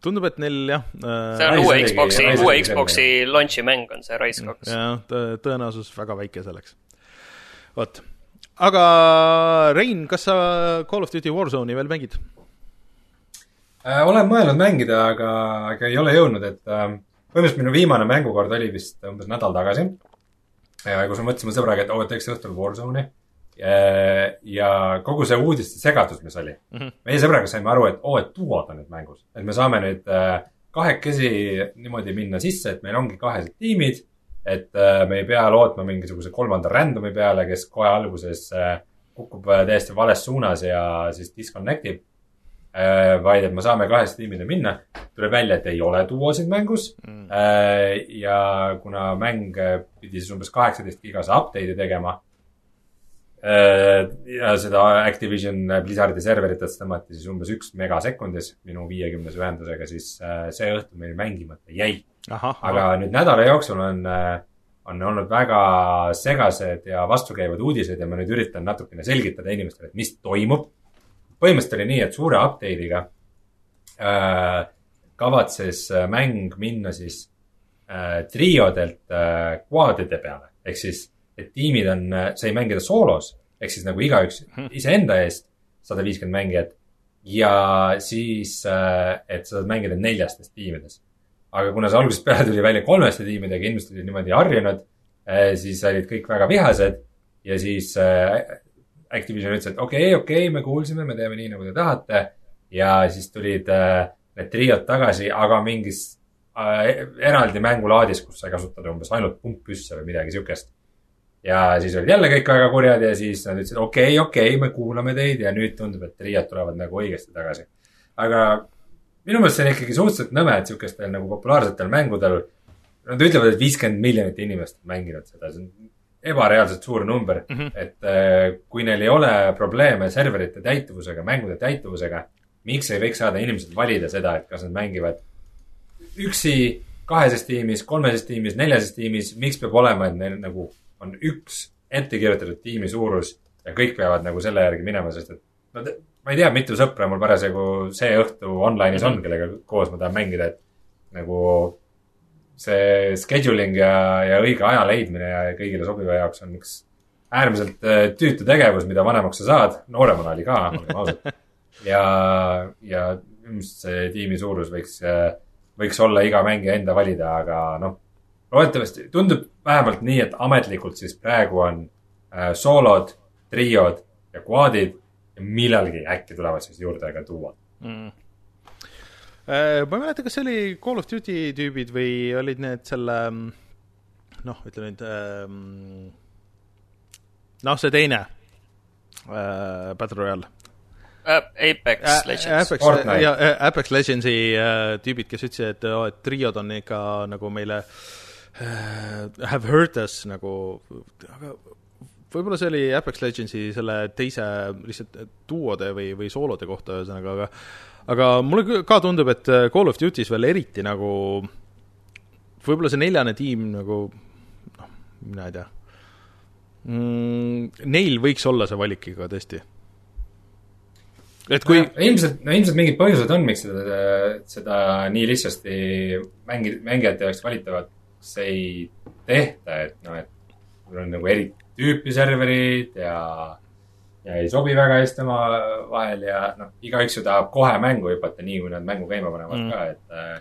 tundub, et neil jah see äh, on Rise uue Xbox'i, uue Xbox'i launch'i mäng on see Rise kaks. jah, tõenäosus väga väike selleks. vot, aga Rein, kas sa Call of Duty Warzone'i veel mängid? Äh, olen mõelnud mängida, aga, aga ei ole jõudnud, et äh, põhimõtteliselt minu viimane mängukord oli vist umbes nädal tagasi. kus me mõtlesime sõbraga, et oo, teeks õhtul Warzone'i. Ja kogu see uudiste segadus, mis oli mm. -hmm. meie sõbraga saime aru, et oo, et duod on nüüd mängus, et me saame nüüd äh, kahekesi niimoodi minna sisse, et meil ongi kahesed tiimid et äh, me ei pea lootma mingisuguse kolmanda random'i peale, kes kohe alguses äh, kukub äh, täiesti vales suunas ja siis disconnect ib. vaid et me saame kahest tiimile minna. tuleb välja, et ei ole duosid mängus Mm. Äh, ja kuna mäng äh, pidi siis umbes kaheksateist gigase update'i tegema. Ja seda Activision Blizzardi serveritest tõmmati siis umbes üks megasekundis minu viiekümnese ühendusega, siis äh, see õhtu meil mängimata jäi. aga nüüd nädala jooksul on, on olnud väga segased ja vastukäivad uudised ja ma nüüd üritan natukene selgitada inimestele, et mis toimub. põhimõtteliselt oli nii, et suure update'iga äh, kavatses äh, mäng minna siis äh, triodelt äh, quad'ide peale. ehk siis, et tiimid on, sai mängida soolos, ehk siis nagu igaüks iseenda eest, sada viiskümmend mängijat. ja siis, et sa saad mängida neljastes tiimides. aga kuna see algusest peale tuli välja kolmeste tiimidega, inimesed olid niimoodi harjunud, siis olid kõik väga vihased ja siis äh, Activision ütles, et okei okay,, okei okay,, me kuulsime, me teeme nii, nagu te tahate. ja siis tulid äh, need triod tagasi, aga mingis äh, eraldi mängulaadis, kus sai kasutada umbes ainult pumppüsse või midagi siukest. Ja siis olid jälle kõik väga kurjad ja siis nad ütlesid, okei okay,, okei okay,, me kuulame teid ja nüüd tundub, et triod tulevad nagu õigesti tagasi. aga minu meelest see on ikkagi suhteliselt nõme, et siukestel nagu populaarsetel mängudel, nad ütlevad, et viiskümmend miljonit inimest on mänginud seda, see on ebareaalselt suur number mm, -hmm. et äh, kui neil ei ole probleeme serverite täituvusega, mängude täituvusega, miks ei võiks saada inimesed valida seda, et kas nad mängivad üksi, kaheses tiimis, kolmeses tiimis, neljases tiimis, miks peab olema, et neil nagu on üks ette kirjutatud tiimi suurus ja kõik peavad nagu selle järgi minema, sest et no ma ei tea, mitu sõpra mul parasjagu see õhtu online'is on, kellega koos ma tahan mängida, et nagu see scheduling ja, ja õige aja leidmine ja kõigile sobiva jaoks on üks äärmiselt äh, tüütu tegevus, mida vanemaks sa saad, nooremana oli ka, olgem ausad. ja, ja ilmselt see tiimi suurus võiks, võiks olla iga mängija enda valida, aga noh, loodetavasti tundub vähemalt nii, et ametlikult siis praegu on äh, soolod, triod ja quad'id ja millalgi äkki tulevad siis juurde ka duod. mm.. ma ei mäleta, kas see oli Call of Duty tüübid või olid need selle noh, ütle nüüd ähm, noh, see teine äh, Battle Royale. Apex Legends. Apex Fortnite., ja äh, Apex Legendsi äh, tüübid, kes ütlesid, et, oh, et triod on ikka nagu meile äh, have hurt us nagu, aga võib-olla see oli Apex Legendsi selle teise lihtsalt duode või, või soolode kohta ühesõnaga, aga aga mulle ka tundub, et äh, Call of Duty's veel eriti nagu võib-olla see neljane tiim nagu noh, mina ei tea mm,. Neil võiks olla see valik ikka tõesti. et kui ilmselt, no ilmselt mingid põhjused on, miks seda, seda nii lihtsasti mängi-, mängijate jaoks valitavaks ei tehta, et noh, et mul on nagu eri tüüpi serverid ja, ja ei sobi väga hästi omavahel ja noh, igaüks ju tahab kohe mängu hüpata, nii kui nad mängu käima panevad Mm. ka, et äh,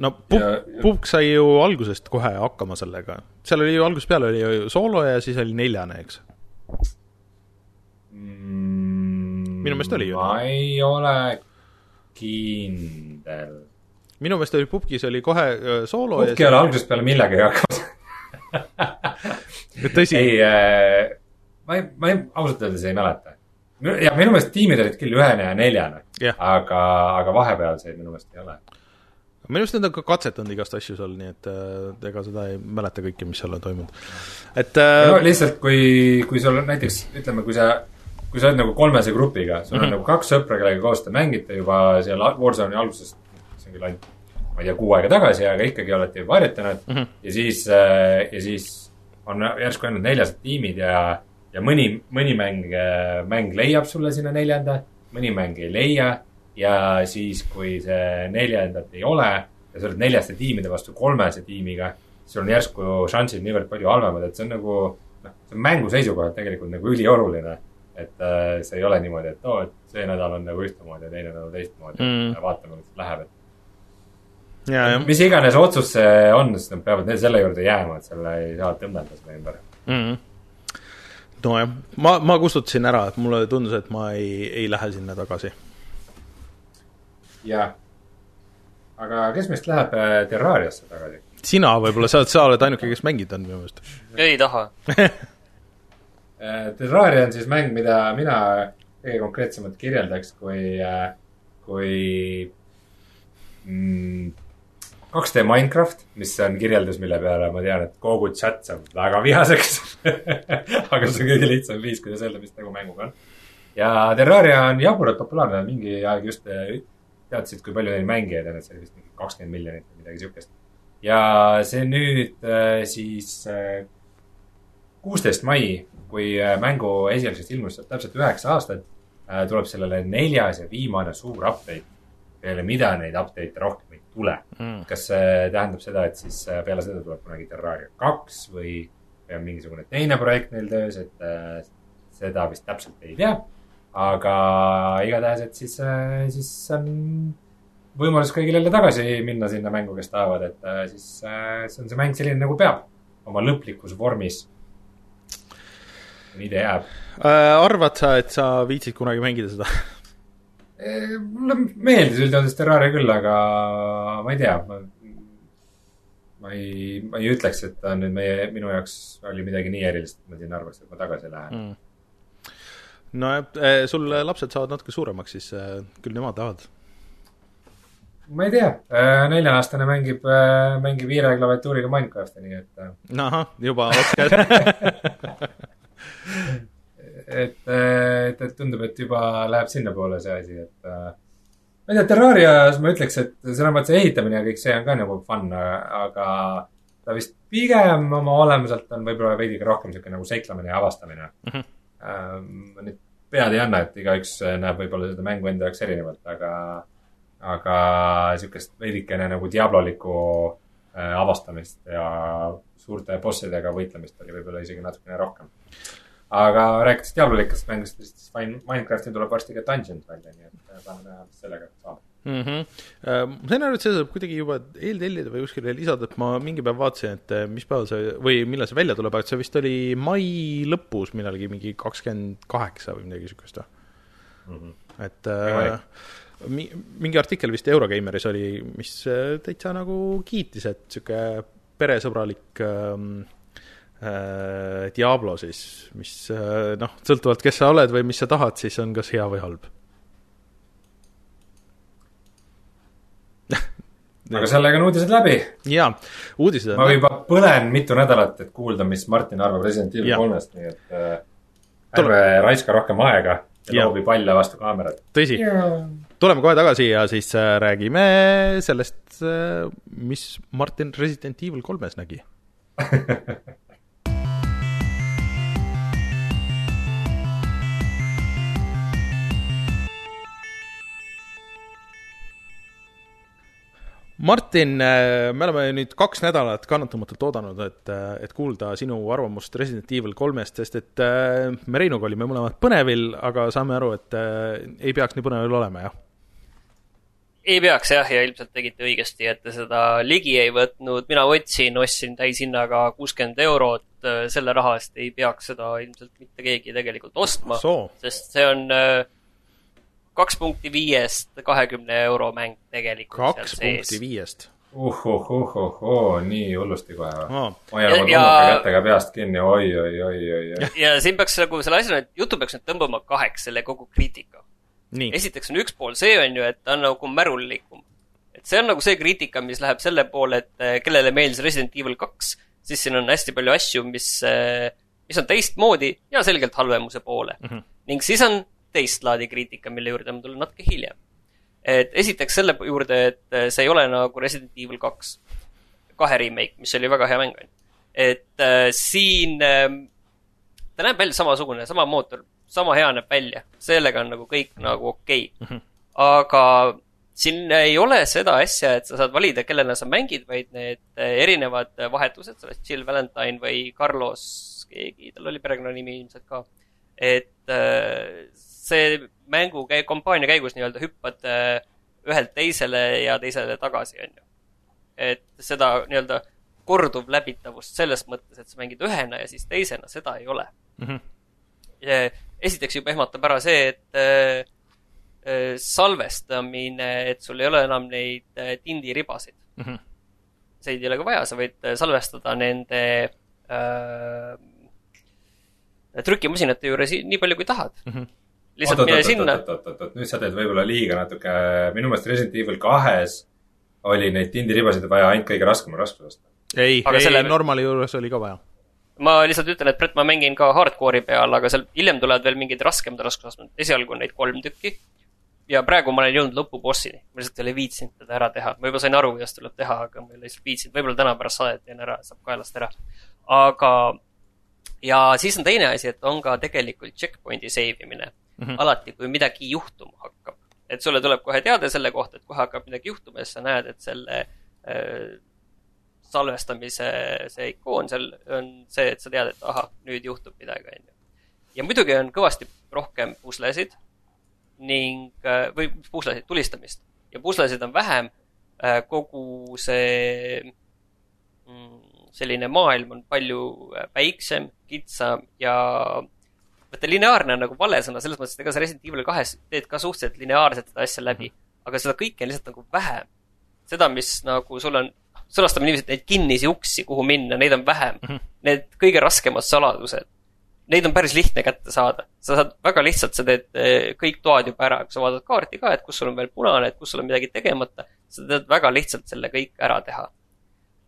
no Ja-, Puk sai ju algusest kohe hakkama sellega. seal oli ju algusest peale oli ju soolo ja siis oli neljane, eks. mm, Minu meelest oli ju ma ei ole kindel. Minu meelest oli Pupkis oli kohe öö, soolo Pukki ei ole algusest peale millegagi ja [laughs] tõsi, ei äh,, ma ei, ma ei, ausalt öeldes ei mäleta. ja minu meelest tiimid olid küll ühene ja neljane, jah, aga, aga vahepealseid minu meelest ei ole. minu arust nad on ka katsetanud igast asju seal, nii et äh, ega seda ei mäleta kõike, mis seal on toimunud. et äh, no lihtsalt, kui, kui sul on näiteks, ütleme, kui sa, kui sa oled nagu kolmese grupiga, sul on Mhm. nagu kaks sõpra, kellega koos te mängite juba seal Warzone'i alguses, see on küll ainult, ma ei tea, kuu aega tagasi, aga ikkagi olete juba harjutanud Mhm. ja siis, ja siis on järsku ainult neljased tiimid ja, ja mõni, mõni mäng, mäng leiab sulle sinna neljanda, mõni mäng ei leia ja siis, kui see neljandat ei ole ja sa oled neljaste tiimide vastu kolmese tiimiga, sul on järsku šansid niivõrd palju halvemad, et see on nagu noh, see on mängu seisukohalt tegelikult nagu ülioluline. et äh, see ei ole niimoodi, et oo, et see nädal on nagu ühtemoodi ja teine nädal teistmoodi Mm. mm., vaatame, kuidas läheb, et mis iganes otsus see on, siis nad peavad selle juurde jääma, et selle ei saa tõmmelda selle ümber. mm. -hmm. nojah, ma, ma kustutasin ära, et mulle tundus, et ma ei, ei lähe sinna tagasi. jah. aga kes meist läheb äh, Terrariasse tagasi? sina võib-olla, sa oled, sa oled ainuke, kes mänginud on minu meelest. ei taha. [laughs] Äh, Terraria on siis mäng, mida mina kõige konkreetsemalt kirjeldaks kui, kui mm, 2D Minecraft, mis on kirjeldus, mille peale ma tean, et kogu chat saab väga vihaseks. [laughs] aga see on kõige lihtsam viis, kuidas öelda, mis tegu mänguga on. ja Terraria on jaburalt populaarne, mingi aeg just eh, teadsid, kui palju neil mängijaid on, et see oli vist mingi kakskümmend miljonit või midagi siukest. ja see nüüd eh, siis kuusteist mai, kui eh, mängu esialgsest ilmust saab täpselt üheksa aastat, tuleb sellele neljas ja viimane suur update, peale mida neid update'e rohkem tule Mm. kas see tähendab seda, et siis äh, peale seda tuleb kunagi Terraria kaks või, või on mingisugune teine projekt neil töös, et äh, seda vist täpselt ei tea. aga igatahes, et siis, siis on võimalus kõigil jälle tagasi minna sinna mängu, kes tahavad, et äh, siis äh, see on see mäng selline nagu peab, oma lõplikus vormis. nii ta jääb. Äh, arvad sa, et sa viitsid kunagi mängida seda? [laughs] mulle meeldis üldjoontes Terraria küll, aga ma ei tea, ma, ma ei, ma ei ütleks, et ta nüüd meie, minu jaoks oli midagi nii erilist, et ma siin arvaks, et ma tagasi lähen mm.. nojah, sul lapsed saavad natuke suuremaks, siis äh, küll nemad tahavad. ma ei tea, nelja-aastane mängib, mängib hiire klaviatuuriga Minecrafti, nii et, ahah, juba oskad. [laughs] et, et, et tundub, et juba läheb sinnapoole see asi, et äh, ma ei tea, Terrarias ma ütleks, et selles mõttes ehitamine ja kõik see on ka nagu fun, aga ta vist pigem oma olemuselt on võib-olla veidike rohkem sihuke nagu seiklemine ja avastamine mm. -hmm. ma nüüd pead ei anna, et igaüks näeb võib-olla seda mängu enda jaoks erinevalt, aga, aga sihukest veidikene nagu diablolikku äh, avastamist ja suurte bossidega võitlemist oli võib-olla isegi natukene rohkem. Aga rääkides diablolikest mängust, siis Mine- Minecrafti tuleb varsti ka Dungeons välja, nii et tahame näha, mis sellega saab. Mm -hmm. ma sain aru, et seda saab kuidagi juba eeltellida või kuskile lisada, et ma mingi päev vaatasin, et äh, mis päeval see või millal see välja tuleb, aga see vist oli mai lõpus millalgi mingi kakskümmend kaheksa või midagi siukest või? et äh, mi- mingi artikkel vist Eurogeimeris oli, mis äh, täitsa nagu kiitis, et sihuke peresõbralik äh, Diablo siis, mis äh, noh, sõltuvalt, kes sa oled või mis sa tahad, siis on kas hea või halb. [laughs] aga sellega on uudised läbi. jaa, uudised ma on, juba põlen mitu nädalat, et kuulda, mis Martin arvab Resident Evil kolmest, nii et äh, ärme raiska rohkem aega ja loobi palle vastu kaamerat. tõsi, tuleme kohe tagasi ja siis äh, räägime sellest, mis Martin Resident Evil kolmes nägi. [laughs] Martin, me oleme nüüd kaks nädalat kannatamatult oodanud, et, et kuulda sinu arvamust Resident Evil kolmest, sest et äh, me Reinuga olime mõlemad põnevil, aga saame aru, et äh, ei peaks nii põnevil olema, jah? ei peaks jah, ja ilmselt tegite õigesti, et te seda ligi ei võtnud. mina võtsin, ostsin täishinnaga kuuskümmend eurot. selle raha eest ei peaks seda ilmselt mitte keegi tegelikult ostma, sest see on äh, kaks punkti viiest kahekümne euro mäng tegelikult kaks punkti. viiest. uhuhuhuhuu, nii hullusti kohe või? aa, hoian oma Ja- kätega peast kinni oi, oi, oi, oi, oi. [laughs] ja siin peaks nagu selle asja, et jutu peaks nüüd tõmbama kaheks, selle kogu kriitika. esiteks on üks pool see on ju, et ta on nagu märullikum. et see on nagu see kriitika, mis läheb selle poole, et eh, kellele meeldis Resident Evil kaks, siis siin on hästi palju asju, mis, mis on teistmoodi ja selgelt halvemuse poole mm. -hmm. ning siis on teist laadi kriitika, mille juurde ma tulen natuke hiljem. et esiteks selle juurde, et eh, see ei ole nagu Resident Evil kaks, kahe remake, mis oli väga hea mäng, on ju. et äh, siin äh, ta näeb välja samasugune, sama mootor, sama hea näeb välja, sellega on nagu kõik nagu okei okay.. aga siin ei ole seda asja, et sa saad valida, kellena sa mängid, vaid need eh, erinevad vahetused, sa oled Jill Valentine või Carlos, keegi, tal oli perekonnanimi ilmselt ka. et eh, see mängu käi-, kampaania käigus nii-öelda hüppad eh, ühelt teisele ja teisele tagasi, on ju. et seda nii-öelda korduv läbitavust selles mõttes, et sa mängid ühena ja siis teisena, seda ei ole Mhm. esiteks juba ehmatab ära see, et äh, äh, salvestamine, et sul ei ole enam neid äh, tindiribasid mm. -hmm. Neid ei ole ka vaja, sa võid äh, salvestada nende äh, trükimasinate juures nii palju, kui tahad mm. -hmm. Lihtsalt mine sinna. nüüd sa teed võib-olla liiga natuke, minu meelest Resident Evil kahes oli neid tindiribasid vaja ainult kõige raskemal raskusastmel. ei, Aga ei selle- selle..., normali juures oli ka vaja. ma lihtsalt ütlen, et Brett, ma mängin ka hardcore'i peal, aga seal hiljem tulevad veel mingid raskemad raskusastmed, esialgu on neid kolm tükki. ja praegu ma olen jõudnud lõpubossini, ma lihtsalt ei ole viitsinud teda ära teha, ma juba sain aru, kuidas tuleb teha, aga ma ei ole lihtsalt viitsinud, võib-olla täna pärast saadet teen ära, saab kaelast ära. aga, ja siis on teine asi, et on ka tegelikult checkpoint'i save imine mm. -hmm. alati, kui midagi juhtuma hakkab. et sulle tuleb kohe teade selle kohta, et kohe hakkab midagi juhtuma ja siis sa näed, et selle äh, salvestamise see ikoon seal on see, et sa tead, et ahah, nüüd juhtub midagi, onju. ja muidugi on kõvasti rohkem puslesid ning, või puslesid, tulistamist. ja puslesid on vähem, kogu see mm, selline maailm on palju äh, väiksem, kitsam ja vaata, lineaarne on nagu vale sõna, selles mõttes, et ega sa Resident Evil kahes teed ka suhteliselt lineaarselt seda asja läbi, aga seda kõike on lihtsalt nagu vähem. seda, mis nagu sul on, sõnastame niiviisi, et neid kinnisi uksi, kuhu minna, neid on vähem. Need kõige raskemad saladused, neid on päris lihtne kätte saada. sa saad väga lihtsalt, sa teed eh, kõik toad juba ära, kui sa vaatad kaarti ka, et kus sul on veel punane, et kus sul on midagi tegemata, sa tead väga lihtsalt selle kõik ära teha.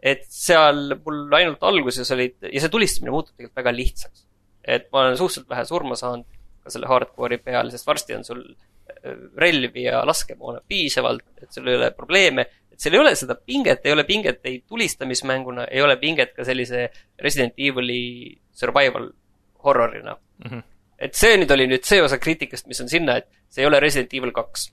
et seal mul ainult alguses olid, ja see tulistamine muutub tegelikult väga lihtsaks. Et ma olen suhteliselt vähe surma saanud ka selle hardcore'i peal, sest varsti on sul eh, relvi ja laskemoona piisavalt, et sul ei ole probleeme, et seal ei ole seda pinget, ei ole pinget ei tulistamismänguna, ei ole pinget ka sellise Resident Evil'i survival horror'ina mm. Mhm. -hmm. et see nüüd oli nüüd see osa kriitikast, mis on sinna, et see ei ole Resident Evil kaks.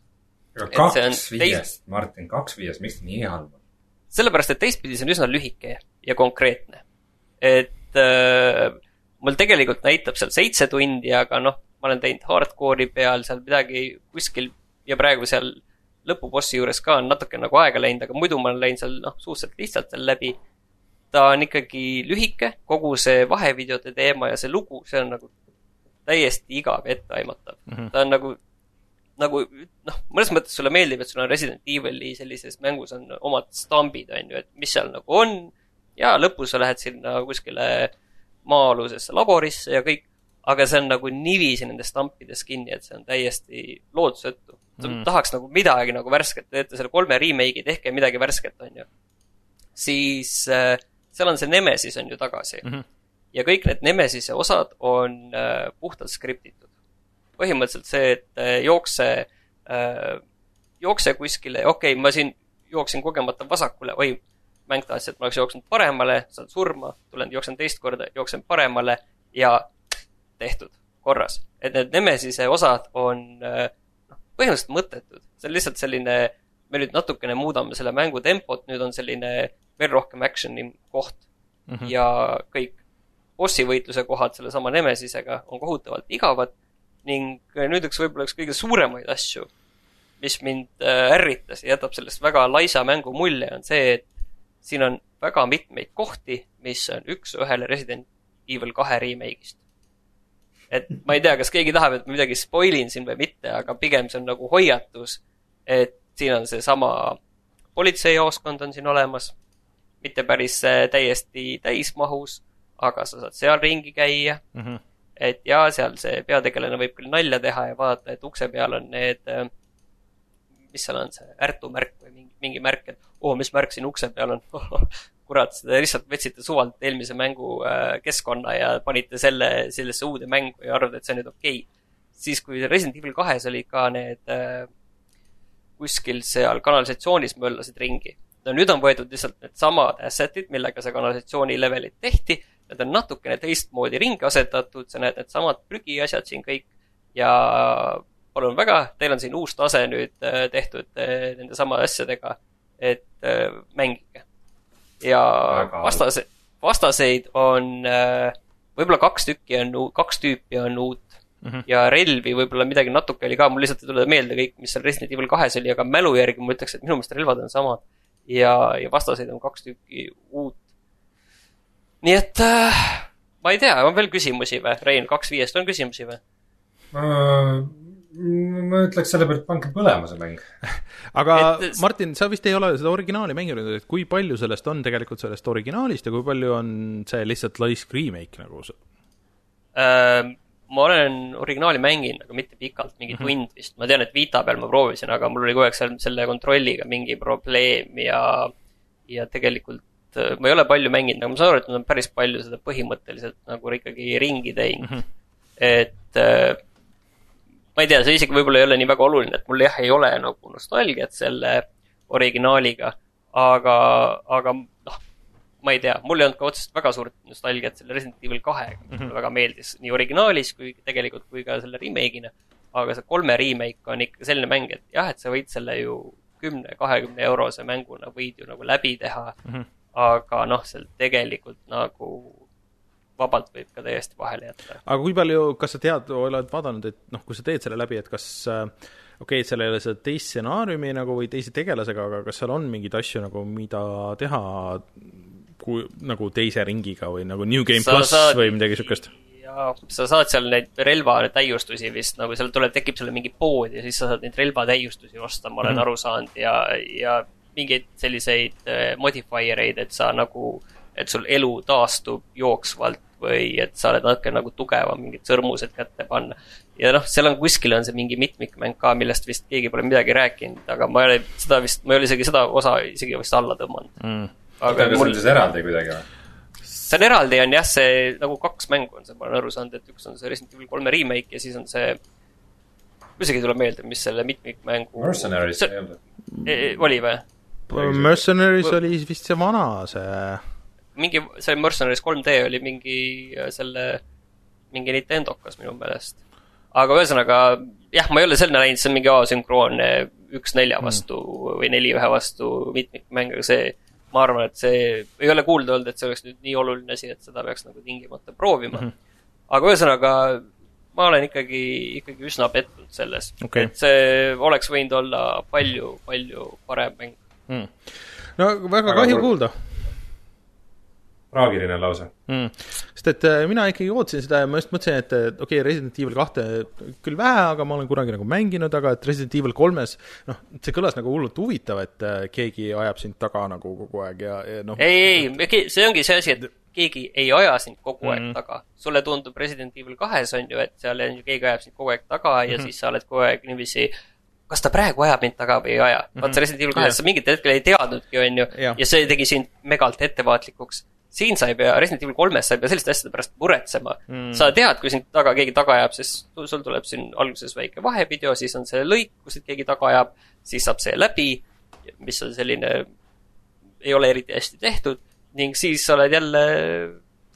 aga kaks viiest, Martin, kaks viiest, miks nii halb on? sellepärast, et teistpidi see on üsna lühike ja konkreetne. et äh, mul tegelikult näitab seal seitse tundi, aga noh, ma olen teinud hardcore'i peal seal midagi kuskil ja praegu seal lõpubossi juures ka on natuke nagu aega läinud, aga muidu ma olen läinud seal noh, suhteliselt lihtsalt seal läbi. ta on ikkagi lühike, kogu see vahevideote teema ja see lugu, see on nagu täiesti igav etteaimatav mm. -hmm. ta on nagu, nagu noh, mõnes mõttes sulle meeldib, et sul on Resident Evil'i sellises mängus on omad stambid, on ju, et mis seal nagu on. ja lõpus sa lähed sinna kuskile maa-alusesse laborisse ja kõik, aga see on nagu niiviisi nendes stampides kinni, et see on täiesti lootusetu. mm. tahaks nagu midagi nagu värsket, te teete selle kolme remake'i, tehke midagi värsket, on ju. siis äh, seal on see Nemesis on ju tagasi mm. -hmm. ja kõik need Nemesise osad on äh, puhtalt skriptitud. põhimõtteliselt see, et äh, jookse äh,, jookse kuskile, okei okay,, ma siin jooksin kogemata vasakule, oi, mäng tahtis, et ma oleks jooksnud paremale, saan surma, tulen, jooksen teist korda, jooksen paremale ja tehtud, korras. et need Nemesise osad on äh, noh, põhimõtteliselt mõttetud. see on lihtsalt selline, me nüüd natukene muudame selle mängu tempot, nüüd on selline veel rohkem action'i koht mm. -hmm. ja kõik bossi võitluse kohad sellesama Nemesisega on kohutavalt igavad ning nüüd üks võib-olla üks kõige suuremaid asju, mis mind äh, ärritas ja jätab sellest väga laisa mängu mulje, on see, et siin on väga mitmeid kohti, mis on üks-ühele Resident Evil kahe remake'ist. et ma ei tea, kas keegi tahab, et ma midagi spoil in siin või mitte, aga pigem see on nagu hoiatus, et siin on seesama politseijaoskond on siin olemas, mitte päris äh, täiesti täismahus, aga sa saad seal ringi käia mm. -hmm. et ja seal see peategelane võib küll nalja teha ja vaadata, et ukse peal on need, mis seal on, see Ärtu märk või mingi, mingi märk, et oo, mis märk siin ukse peal on [laughs] kurat, te lihtsalt võtsite suvalt eelmise mängu äh, keskkonna ja panite selle sellesse uude mängu ja arvate, et see on nüüd okei okay.. siis, kui Resident Evil kahes olid ka need äh, kuskil seal kanalisatsioonis möllasid ringi. no nüüd on võetud lihtsalt needsamad asset'id, millega see kanalisatsiooni levelid tehti, need on natukene teistmoodi ringi asetatud, sa näed needsamad prügiasjad siin kõik ja palun väga, teil on siin uus tase nüüd äh, tehtud äh, nende samade asjadega, et äh, mängige. ja Väga vastase, vastaseid on äh, võib-olla kaks tükki on, kaks tüüpi on uut mm. -hmm. ja relvi võib-olla midagi natuke oli ka, mul lihtsalt ei tule meelde kõik, mis seal Resident Evil kahes oli, aga mälu järgi ma ütleks, et minu meelest relvad on samad. ja, ja vastaseid on kaks tükki uut. nii et äh, ma ei tea, on veel küsimusi või? Rein, kaks viiest on küsimusi või? Äh, ma ütleks selle pealt, pange põlema see mäng. [laughs] aga et... Martin, sa vist ei ole seda originaali mänginud, et kui palju sellest on tegelikult sellest originaalist ja kui palju on see lihtsalt laisk remake nagu äh,? ma olen originaali mänginud, aga mitte pikalt, mingi mm -hmm. tund vist. ma tean, et Vita peal ma proovisin, aga mul oli kogu aeg seal selle kontrolliga mingi probleem ja, ja tegelikult ma ei ole palju mänginud, aga ma saan aru, et nad on päris palju seda põhimõtteliselt nagu ikkagi ringi teinud mm. -hmm. et äh, ma ei tea, see isegi võib-olla ei ole nii väga oluline, et mul jah, ei ole nagu nostalgiat selle originaaliga, aga, aga noh, ma ei tea, mul ei olnud ka otseselt väga suurt nostalgiat selle Resident Evil kahega, mm -hmm. väga meeldis nii originaalis kui tegelikult kui ka selle remake'ina. aga see kolme remake on ikka selline mäng, et jah, et sa võid selle ju kümne, kahekümne eurose mänguna võid ju nagu läbi teha mm. -hmm. aga noh, seal tegelikult nagu vabalt võib ka täiesti vahele jätta. aga kui palju, kas sa tead, oled vaadanud, et noh, kui sa teed selle läbi, et kas äh, okei okay,, et seal ei ole seda teist stsenaariumi nagu või teise tegelasega, aga kas seal on mingeid asju nagu, mida teha kui nagu teise ringiga või nagu New Game sa pluss saad... või midagi niisugust? jaa, sa saad seal neid relva täiustusi vist, nagu seal tuleb, tekib sulle mingi pood ja siis sa saad neid relvatäiustusi osta, ma olen mm -hmm. aru saanud, ja, ja mingeid selliseid äh, modifier eid, et sa nagu, et sul elu taastub jooksvalt või et sa oled natuke nagu tugevam, mingid sõrmused kätte panna. ja noh, seal on kuskil on see mingi mitmikmäng ka, millest vist keegi pole midagi rääkinud, aga ma ei ole seda vist, ma ei ole isegi seda osa isegi vist alla tõmmanud mm.. aga kas mul... on siis eraldi kuidagi või? see on eraldi, on jah, see nagu kaks mängu on see, ma olen aru saanud, et üks on see Resident Evil kolme remake ja siis on see mul isegi ei tule meelde, mis selle mitmikmängu Mercenaries see... ei olnud? E, e, oli või? Mercenaries oli vist see vana, see mingi, see Mercenaries 3D oli mingi äh, selle, mingi Nintendokas minu meelest. aga ühesõnaga, jah, ma ei ole selle näinud, see on mingi asünkroonne üks nelja vastu mm. või neli ühe vastu mitmikmäng, aga see, ma arvan, et see, ei ole kuulda olnud, et see oleks nüüd nii oluline asi, et seda peaks nagu tingimata proovima mm. -hmm. aga ühesõnaga, ma olen ikkagi, ikkagi üsna pettunud selles okay.. et see oleks võinud olla palju, palju parem mäng mm.. no väga aga kahju kuulda traagiline lause mm.. sest et äh, mina ikkagi ootasin seda ja ma just mõtlesin, et okei okay,, Resident Evil kahte küll vähe, aga ma olen kunagi nagu mänginud, aga et Resident Evil kolmes noh, see kõlas nagu hullult huvitav, et äh, keegi ajab sind taga nagu kogu aeg ja, ja noh. ei, ei, see ongi see asi, et keegi ei aja sind kogu aeg mm -hmm. taga. sulle tundub Resident Evil kahes on ju, et seal on ju, keegi ajab sind kogu aeg taga ja mm -hmm. siis sa oled kogu aeg niiviisi kas ta praegu ajab mind taga või ei aja mm -hmm.. vaata Resident Evil kahes sa mingitel hetkel ei teadnudki, on ju, ja see tegi sind megalt ettevaatlikuks siin sa ei pea, Resident Evil kolmes sa ei pea selliste asjade pärast muretsema. Mm.. sa tead, kui sind taga keegi taga ajab, sest sul tuleb siin alguses väike vahevideo, siis on see lõik, kus keegi taga ajab, siis saab see läbi, mis on selline, ei ole eriti hästi tehtud ning siis sa oled jälle,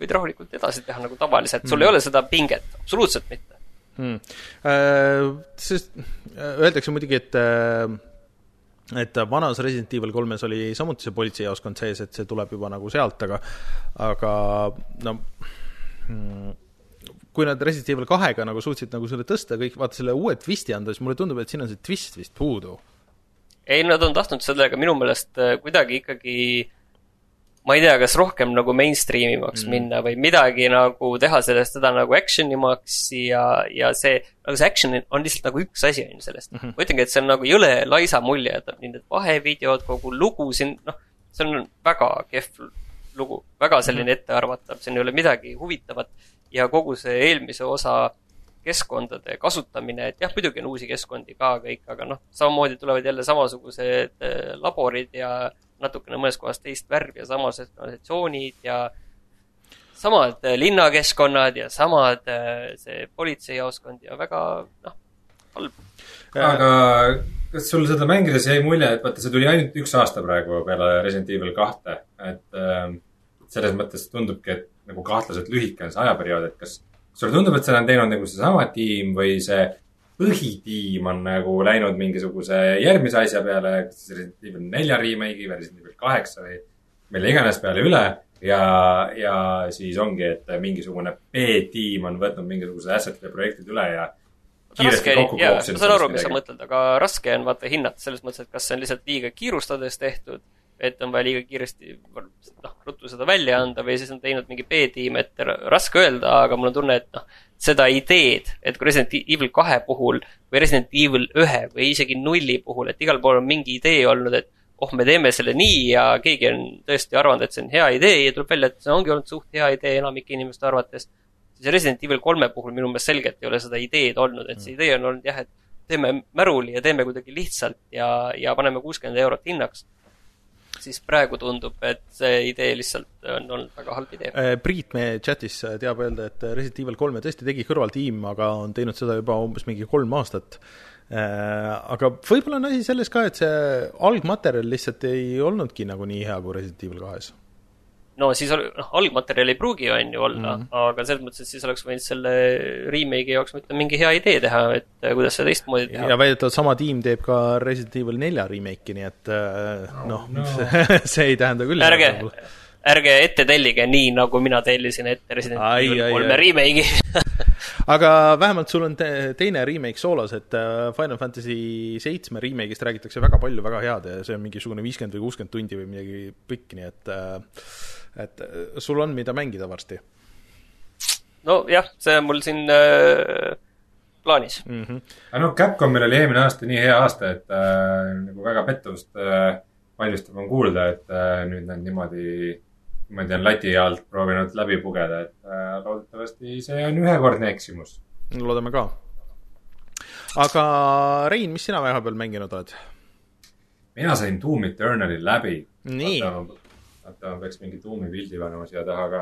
võid rahulikult edasi teha nagu tavaliselt, sul mm. ei ole seda pinget, absoluutselt mitte. Mm.. Äh, sest äh, öeldakse muidugi, et äh et vanas Resident Evil kolmes oli samuti see politseijaoskond sees, et see tuleb juba nagu sealt, aga aga no mm, kui nad Resident Evil kahega nagu suutsid nagu selle tõsta kõik, vaata selle uue twisti anda, siis mulle tundub, et siin on see twist vist puudu. ei, nad on tahtnud sellega minu meelest äh, kuidagi ikkagi äh, ma ei tea, kas rohkem nagu mainstream imaks mm. minna või midagi nagu teha sellest seda nagu action imaks ja, ja see, nagu see action on lihtsalt nagu üks asi on ju sellest mm. -hmm. ma ütlengi, et see on nagu jõle laisa mulje jätab, nii need vahevideod, kogu lugu siin, noh, see on väga kehv lugu, väga selline mm -hmm. ettearvatav, siin ei ole midagi huvitavat ja kogu see eelmise osa keskkondade kasutamine, et jah, muidugi on uusi keskkondi ka kõik, aga noh, samamoodi tulevad jälle samasugused äh, laborid ja natukene mõnes kohas teist värvi ja samased organisatsioonid ja samad äh, linnakeskkonnad ja samad äh, see politseijaoskond ja väga, noh, halb. aga kas sul seda mängides jäi mulje, et vaata, see tuli ainult üks aasta praegu peale Resident Evil kahte, et äh, selles mõttes tundubki, et nagu kahtlaselt lühike on see ajaperiood, et kas sulle tundub, et seda on teinud nagu seesama tiim või see põhitiim on nagu läinud mingisuguse järgmise asja peale, Resident Evil nelja remake'i või Resident Evil kaheksa või mille iganes peale üle. ja, ja siis ongi, et mingisugune B-tiim on võtnud mingisugused asset'id ja projektid üle ja raske, jaa, ma saan aru, mis sa mõtled, aga raske on vaata hinnata selles mõttes, et kas see on lihtsalt liiga kiirustades tehtud et on vaja liiga kiiresti, noh, ruttu seda välja anda või siis on teinud mingi B-tiim, et raske öelda, aga mul on tunne, et noh, seda ideed, et kui Resident Evil kahe puhul või Resident Evil ühe või isegi nulli puhul, et igal pool on mingi idee olnud, et oh, me teeme selle nii ja keegi on tõesti arvanud, et see on hea idee ja tuleb välja, et see ongi olnud suht hea idee enamike inimeste arvates. siis Resident Evil kolme puhul minu meelest selgelt ei ole seda ideed olnud, et see idee on olnud jah, et teeme märuli ja teeme kuidagi lihtsalt ja, ja paneme kuuskümmend eurot hinnaks siis praegu tundub, et see idee lihtsalt on olnud väga halb idee. Äh, Priit meie chatis teab öelda, et Resident Evil kolme tõesti tegi kõrvaltiim, aga on teinud seda juba umbes mingi kolm aastat. Äh, aga võib-olla on asi selles ka, et see algmaterjal lihtsalt ei olnudki nagu nii hea kui Resident Evil kahes no siis noh, algmaterjal ei pruugi on ju olla mm, -hmm. aga selles mõttes, et siis oleks võinud selle remake'i jaoks mitte mingi hea idee teha, et äh, kuidas seda teistmoodi teha. ja väidetavalt sama tiim teeb ka Resident Evil nelja remake'i, nii et äh, noh no, no. [laughs] see ei tähenda küll. ärge, ärge ette tellige nii, nagu mina tellisin ette Resident Evil kolme remake'i [laughs] aga vähemalt sul on te teine remake soolas, et äh, Final Fantasy seitsme remake'ist räägitakse väga palju väga head ja see on mingisugune viiskümmend või kuuskümmend tundi või midagi pikk, nii et äh, et äh, sul on, mida mängida varsti. nojah, see on mul siin äh, plaanis mm. -hmm. aga noh, Capcomil oli eelmine aasta nii hea aasta, et äh, nagu väga pettumust äh, valmistav on kuulda, et äh, nüüd nad niimoodi, niimoodi on lati alt proovinud läbi pugeda, et äh, loodetavasti see on ühekordne eksimus. loodame ka. aga Rein, mis sina vahepeal mänginud oled? mina sain Doom Eternali läbi. nii oota, ma peaks mingi tuumi pildi panema siia taha ka.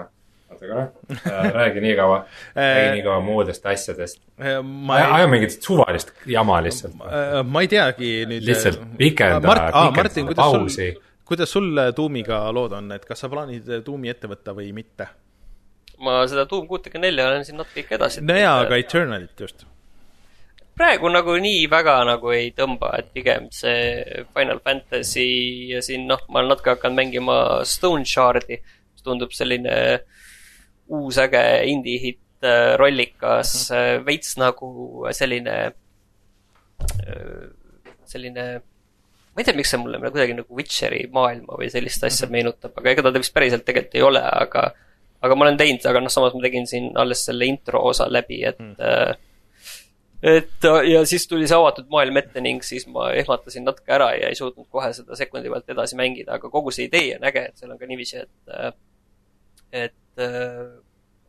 oota korra äh,, räägi nii kaua räägi nii kaua muudest asjadest. Äh, aja mingit suvalist jama lihtsalt. Äh, ma ei teagi nüüd. lihtsalt pikenda Mart,, pikenda pausi. kuidas sul tuumiga lood on, et kas sa plaanid tuumi ette võtta või mitte? ma seda Doom kuutekümne nelja olen siin natuke ikka edasi. no jaa, aga Eternalit just praegu nagu nii väga nagu ei tõmba, et pigem see Final Fantasy ja siin noh, ma olen natuke hakanud mängima Stone Shardi, mis tundub selline uus äge indie-hitt, äh, rollikas mm, -hmm. veits nagu selline, äh, selline ma ei tea, miks see mulle kuidagi nagu Witcheri maailma või sellist asja mm -hmm. meenutab, aga ega ta vist päriselt tegelikult ei ole, aga aga ma olen teinud, aga noh, samas ma tegin siin alles selle intro osa läbi, et mm. -hmm et ja siis tuli see avatud maailm ette ning siis ma ehmatasin natuke ära ja ei suutnud kohe seda sekundi pealt edasi mängida, aga kogu see idee on äge, et seal on ka niiviisi, et, et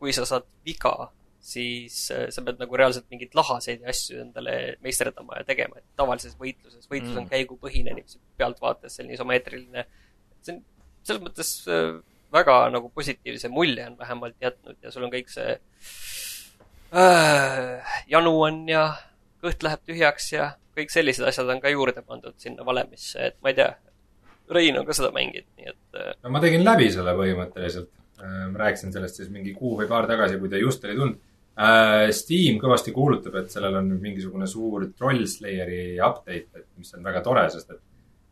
kui sa saad viga, siis sa pead nagu reaalselt mingeid lahaseid ja asju endale meisterdama ja tegema, et tavalises võitluses, võitlus on mm. käigupõhine, niiviisi pealtvaates selline isomeetriline. see on selles mõttes väga nagu positiivse mulje on vähemalt jätnud ja sul on kõik see äh, janu on ja kõht läheb tühjaks ja kõik sellised asjad on ka juurde pandud sinna valemisse, et ma ei tea, Rein on ka seda mänginud, nii et äh.... no ma tegin läbi selle põhimõtteliselt äh,. ma rääkisin sellest siis mingi kuu või paar tagasi, kui ta just oli tulnud äh,. Steam kõvasti kuulutab, et sellel on nüüd mingisugune suur Troll Slayeri update, et mis on väga tore, sest et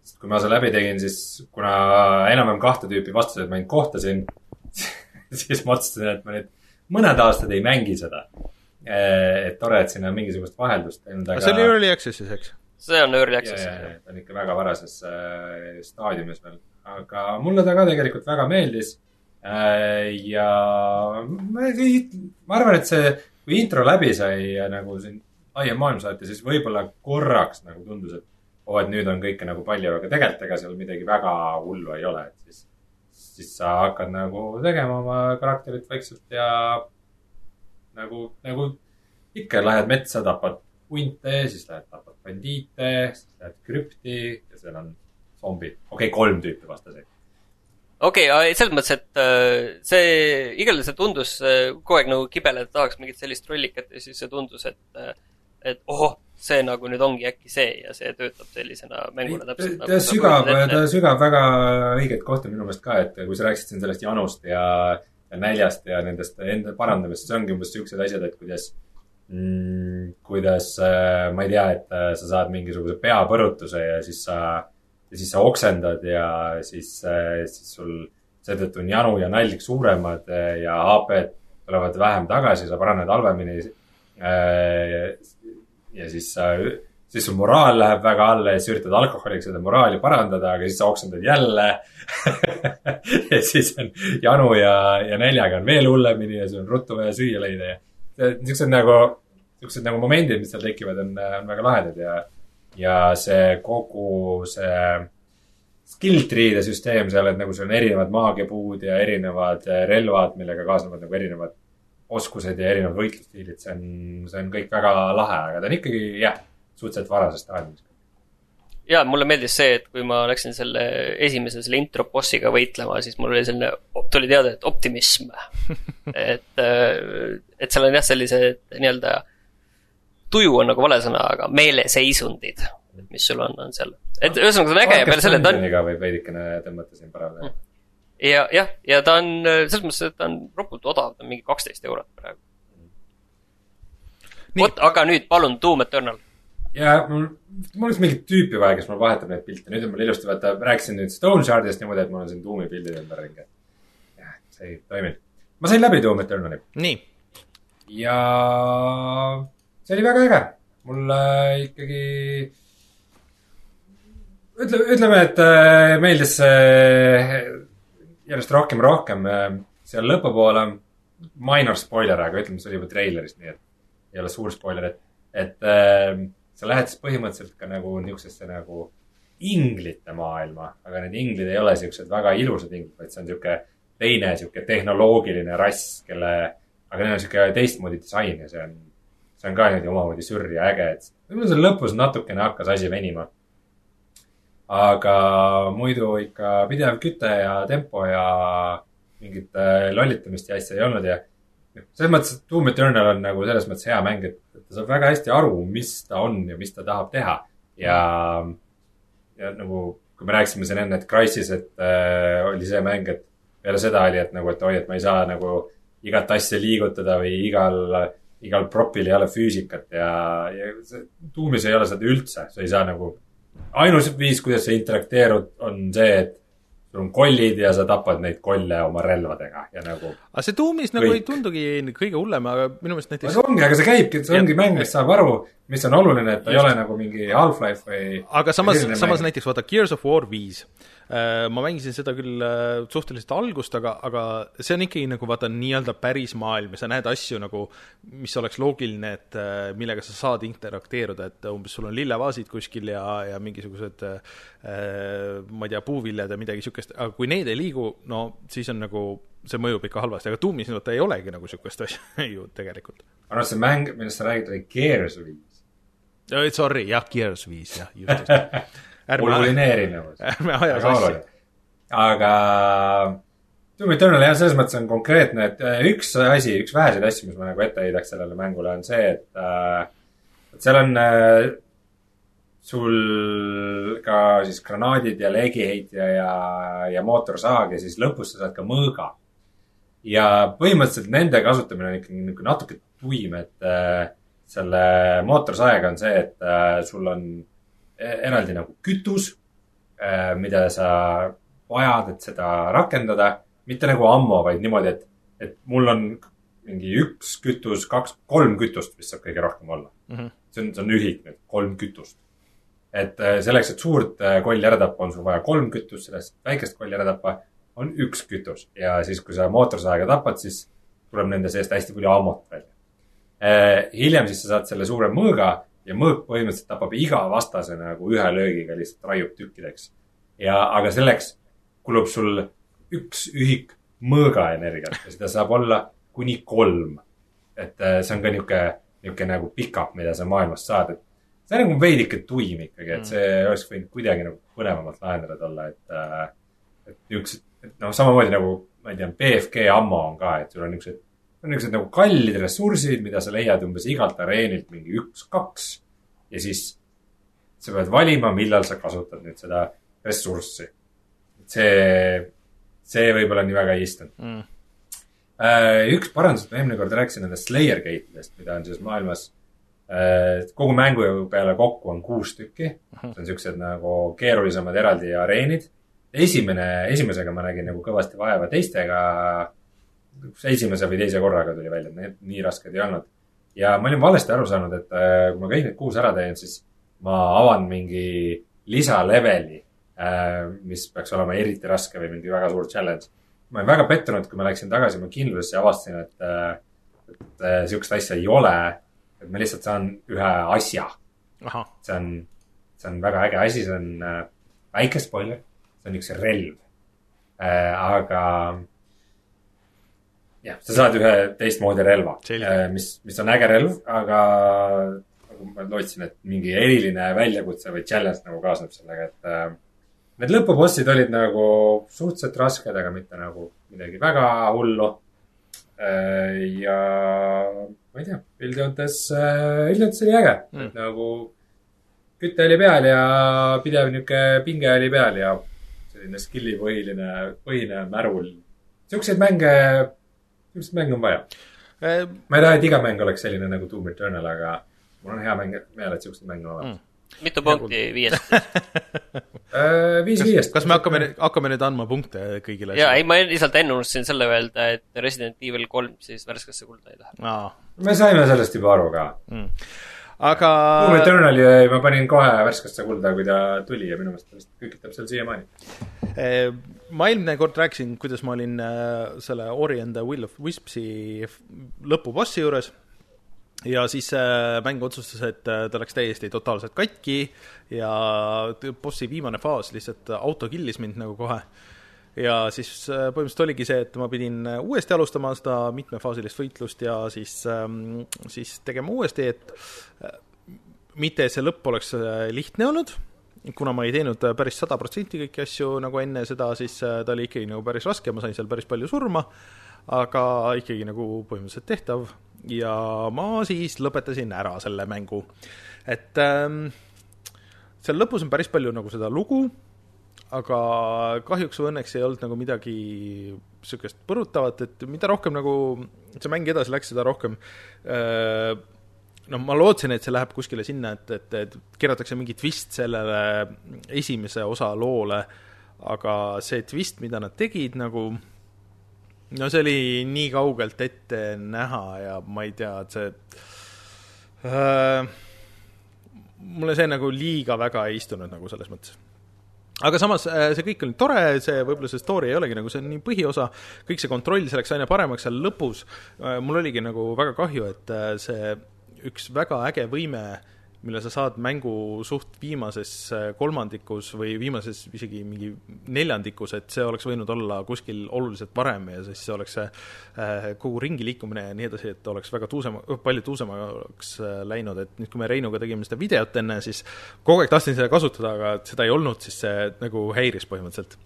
sest kui ma selle läbi tegin, siis kuna enam-vähem kahte tüüpi vastaseid ma ainult kohtasin [laughs] siis ma otsustasin, et ma nüüd mõned aastad ei mängi seda. Eh, et tore, et siin on mingisugust vaheldust teinud, aga. see oli early access'is, eks? see on early access. ta on ikka väga varases äh, staadiumis veel, aga mulle ta ka tegelikult väga meeldis äh,. ja ma ei, ma arvan, et see, kui intro läbi sai ja nagu siin laiem maailm saati, siis võib-olla korraks nagu tundus, et oo oh,, et nüüd on kõike nagu palju, aga tegelikult ega seal midagi väga hullu ei ole, et siis siis sa hakkad nagu tegema oma karakterit vaikselt ja nagu, nagu ikka lähed metsa, tapad hunte, siis lähed tapad bandiite, siis lähed krüpti ja seal on zombid. okei okay,, kolm tüüpi vastaseid. okei okay,, selles mõttes, et äh, see, juhul see tundus äh, kogu aeg nagu kibeleda tahaks mingit sellist rollikat ja siis see tundus, et, äh, et ohoh see nagu nüüd ongi äkki see ja see töötab sellisena mänguna täpselt. ta nagu sügab, ta sügab väga õiget kohta minu meelest ka, et kui sa rääkisid siin sellest janust ja, ja näljast ja nendest enda parandamist, see ongi umbes siuksed asjad, et kuidas mm,, kuidas äh, ma ei tea, et äh, sa saad mingisuguse peapõrutuse ja siis sa, ja siis sa oksendad ja siis, äh, siis sul seetõttu on janu ja nälg suuremad ja HP-d tulevad vähem tagasi, sa paraned halvemini ja siis sa siis sul moraal läheb väga alla ja siis üritad alkoholiga seda moraali parandada, aga siis sa oksendad jälle. [laughs] Ja siis on janu ja, ja näljaga on veel hullemini ja sul on ruttu vaja süüa leida ja niisugused nagu, niisugused nagu momendid, mis seal tekivad, on, on väga lahedad ja, ja see kogu see skill tree'de süsteem seal, et nagu sul on erinevad maagiapuud ja erinevad relvad, millega kaasnevad nagu erinevad oskused ja erinevad võitlusstiilid, see on, see on kõik väga lahe, aga ta on ikkagi jah suhteliselt varasest ajast. ja mulle meeldis see, et kui ma läksin selle esimese selle intro bossiga võitlema, siis mul oli selline, tuli teada, et optimism [laughs] et, äh, et seal on jah, sellised nii-öelda, tuju on nagu vale sõna, aga meeleseisundid, mis sul on, on seal. et ühesõnaga, see on äge ja peale selle ta on. võib veidikene tõmmata siin paralleeli. Ja, jah, ja ta on, selles mõttes, et ta on ropult odav, ta on mingi kaksteist eurot praegu. vot, aga nüüd palun, Doom Eternal ja mul, mul oleks mingit tüüpi vaja, kes mul vahetab neid pilte, nüüd on mul ilusti, vaata, rääkisin nüüd Stone Shardist niimoodi, et mul on siin Doomi pildid ümber ringi. jah, see ei toiminud. ma sain läbi Doom Eternali. nii. ja see oli väga äge. mulle ikkagi, ütle, ütleme, et äh, meeldis see järjest rohkem rohkem äh, seal lõpupoole. Minor spoiler, aga ütleme, see oli juba treilerist, nii et ei ole suur spoiler, et, et äh, sa lähed siis põhimõtteliselt ka nagu niisugusesse nagu inglite maailma, aga need inglid ei ole siuksed väga ilusad inglid, vaid see on sihuke teine sihuke tehnoloogiline rass, kelle, aga neil on sihuke teistmoodi disain ja see on, see on ka niimoodi omamoodi sürr ja äge, et võib-olla seal lõpus natukene hakkas asi venima. Aga muidu ikka pidev küte ja tempo ja mingit äh, lollitamist ja asja ei olnud ja selles mõttes, et Doom Eternal on nagu selles mõttes hea mäng, et ta saab väga hästi aru, mis ta on ja mis ta tahab teha. ja, ja nagu, kui me rääkisime siin enne, et Crysis, et äh, oli see mäng, et peale seda oli, et nagu, et oi, et ma ei saa nagu igat asja liigutada või igal, igal propil ei ole füüsikat ja, ja Doomis ei ole seda üldse, sa ei saa nagu, ainus viis, kuidas sa interakteerud, on see, et sul on kollid ja sa tapad neid kolle oma relvadega ja nagu. aga see tuumis nagu ei tundugi kõige hullem, aga minu meelest näiteks. see ongi, aga see käibki, see ongi mäng, mis saab aru, mis on oluline, et ta Just. ei ole nagu mingi Half-Life või. aga samas, samas mäng. näiteks vaata Gears of War viis ma mängisin seda küll äh, suhteliselt algust, aga, aga see on ikkagi nagu vaata nii-öelda päris maailm ja sa näed asju nagu, mis oleks loogiline, et äh, millega sa saad interakteeruda, et umbes sul on lillevaasid kuskil ja, ja mingisugused ma ei tea, puuviljad ja midagi niisugust, aga kui need ei liigu, no siis on nagu, see mõjub ikka halvasti, aga Doomis vaata ei olegi nagu niisugust asja [laughs] ju tegelikult. aga noh, see mäng, millest sa räägid, oli Gears viis. Sorry, jah, Gears viis, jah, just [laughs] oluline erinevus. [laughs] ärme aja sassi. aga Doom Eternal jah, selles mõttes on konkreetne, et äh, üks asi, üks väheseid asju, mis ma nagu ette heidaks sellele mängule, on see, et äh, et seal on äh, sul ka siis granaadid ja leegiheitja ja, ja mootorsaag ja siis lõpus sa saad ka mõõga. ja põhimõtteliselt nende kasutamine on ikkagi niisugune natuke tuim, et äh, selle mootorsaega on see, et äh, sul on eraldi nagu kütus, äh, mida sa vajad, et seda rakendada. mitte nagu ammo, vaid niimoodi, et, et mul on mingi üks kütus, kaks, kolm kütust vist saab kõige rohkem olla mm. -hmm. see on, see on ühik nüüd, kolm kütust. et äh, selleks, et suurt kolli ära tappa, on sul vaja kolm kütust, sellest väikest kolli ära tappa on üks kütus ja siis, kui sa mootorsaega tapad, siis tuleb nende seest hästi palju ammut välja. hiljem siis sa saad selle suure mõõga ja mõõk põhimõtteliselt tapab iga vastase nagu ühe löögiga, lihtsalt raiub tükkideks. ja, aga selleks kulub sul üks ühik mõõgaenergiat ja seda saab olla kuni kolm. et äh, see on ka niisugune, niisugune nagu pickup, mida sa maailmast saad, et see on nagu veidike tuim ikkagi, et see mm. oleks võinud kuidagi nagu põnevamalt lahendatud olla, et, äh, et niisugused, et noh, samamoodi nagu, ma ei tea, BFG ammo on ka, et sul on niisugused on niisugused nagu kallid ressursid, mida sa leiad umbes igalt areenilt mingi üks-kaks. ja siis sa pead valima, millal sa kasutad nüüd seda ressurssi. see, see võib-olla nii väga ei istunud mm.. Äh, üks parandus, ma eelmine kord rääkisin nendest Slayer gate idest, mida on siis maailmas äh, kogu mängu peale kokku on kuus tükki. see on siuksed nagu keerulisemad eraldi areenid. esimene, esimesega ma nägin nagu kõvasti vaeva, teistega esimese või teise korraga tuli välja, et need nii rasked ei olnud. ja ma olin valesti aru saanud, et äh, kui ma kõik need kuus ära teen, siis ma avan mingi lisaleveli äh,, mis peaks olema eriti raske või mingi väga suur challenge. ma olin väga pettunud, kui ma läksin tagasi oma kindlusesse ja avastasin, et äh,, et sihukest asja ei ole. et ma lihtsalt saan ühe asja see on, see on väga äge asi, see on väike spoiler, see on üks relv aga jah, sa saad ühe teistmoodi relva äh,, mis, mis on äge relv, aga nagu ma lootsin, et mingi eriline väljakutse või challenge nagu kaasneb sellega, et äh, Need lõpubossid olid nagu suhteliselt rasked, aga mitte nagu midagi väga hullu äh,. ja ma ei tea, üldjoontes, üldjoontes oli äge Mm. et nagu küte oli peal ja pidev niuke pinge oli peal ja selline skill'i põhiline, põhine märul. siukseid mänge, siukseid mänge on vaja. Äh, ma ei taha, et iga mäng oleks selline nagu Doom Eternal, aga mul on hea mäng, meel, et siukseid mänge on olemas Mm. mitu punkti viiest? mm.. viis kas, viiest. kas me hakkame, hakkame nüüd andma punkte kõigile jaa, ei, ma lihtsalt enne unustasin selle öelda, et Resident Evil kolm siis värskesse kulda ei lähe. me saime sellest juba aru ka. mm.. Aga Doom Eternali ma panin kohe värskesse kulda, kui ta tuli ja minu meelest ta vist kükitab seal siiamaani. Eh, ma eelmine kord rääkisin, kuidas ma olin äh, selle Ori and the Will of Wispsi lõpubossi juures ja siis äh, mäng otsustas, et ta läks täiesti totaalselt katki ja bossi viimane faas lihtsalt auto killis mind nagu kohe. Ja siis äh, põhimõtteliselt oligi see, et ma pidin äh, uuesti alustama seda mitmefaasilist võitlust ja siis ähm,, siis tegema uuesti, et äh, mitte see lõpp oleks lihtne olnud, kuna ma ei teinud päris sada protsenti kõiki asju nagu enne seda, siis ta oli ikkagi nagu päris raske, ma sain seal päris palju surma, aga ikkagi nagu põhimõtteliselt tehtav ja ma siis lõpetasin ära selle mängu. et ähm, seal lõpus on päris palju nagu seda lugu, aga kahjuks või õnneks ei olnud nagu midagi niisugust põrutavat, et mida rohkem nagu see mäng edasi läks, seda rohkem äh, noh, ma lootsin, et see läheb kuskile sinna, et, et, et keeratakse mingi twist sellele esimese osa loole, aga see twist, mida nad tegid nagu no see oli nii kaugelt ette näha ja ma ei tea, et see äh, mulle see nagu liiga väga ei istunud nagu selles mõttes aga samas äh, see kõik on tore, see võib-olla see story ei olegi nagu, see on nii põhiosa, kõik see kontroll, see läks aina paremaks seal lõpus. mul oligi nagu väga kahju, et äh, see üks väga äge võime, mille sa saad mängu suht viimases äh, kolmandikus või viimases isegi mingi neljandikus, et see oleks võinud olla kuskil oluliselt varem ja siis see oleks see äh, kogu ringi liikumine ja nii edasi, et oleks väga tuusema, palju tuusemaks äh, läinud, et nüüd, kui me Reinuga tegime seda videot enne, siis kogu aeg tahtsin seda kasutada, aga seda ei olnud, siis see nagu häiris põhimõtteliselt.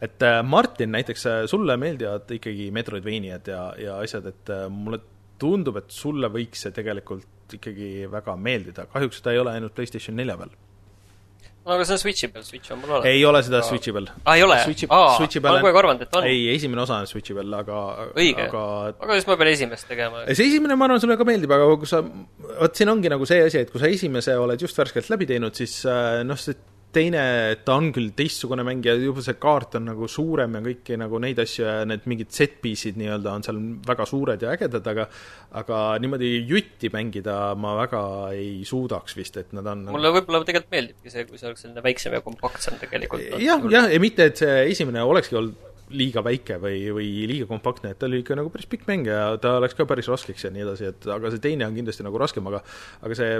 Et Martin, näiteks sulle meeldivad ikkagi Metroidvaniad ja, ja asjad, et mulle tundub, et sulle võiks see tegelikult ikkagi väga meeldida, kahjuks ta ei ole ainult PlayStation nelja peal. no aga see on Switchi peal, Switch on mul olemas. ei ole seda Aga- Switchi peal. aa, ei ole? Switchi, aa, ma olen kogu aeg arvanud, et on. ei, esimene osa on Switchi peal, aga õige, aga aga siis ma pean esimest tegema. see esimene, ma arvan, sulle ka meeldib, aga kui sa, vot siin ongi nagu see asi, et kui sa esimese oled just värskelt läbi teinud, siis äh, noh, see teine, ta on küll teistsugune mäng ja juba see kaart on nagu suurem ja kõiki nagu neid asju ja need mingid set piece'id nii-öelda on seal väga suured ja ägedad, aga aga niimoodi jutti mängida ma väga ei suudaks vist, et nad on mulle võib-olla tegelikult meeldibki see, kui see oleks selline väiksem ja kompaktsem tegelikult. jah, jah, ja mitte, et see esimene olekski olnud liiga väike või, või liiga kompaktne, et ta oli ikka nagu päris pikk mäng ja ta läks ka päris raskeks ja nii edasi, et aga see teine on kindlasti nagu raskem, aga aga see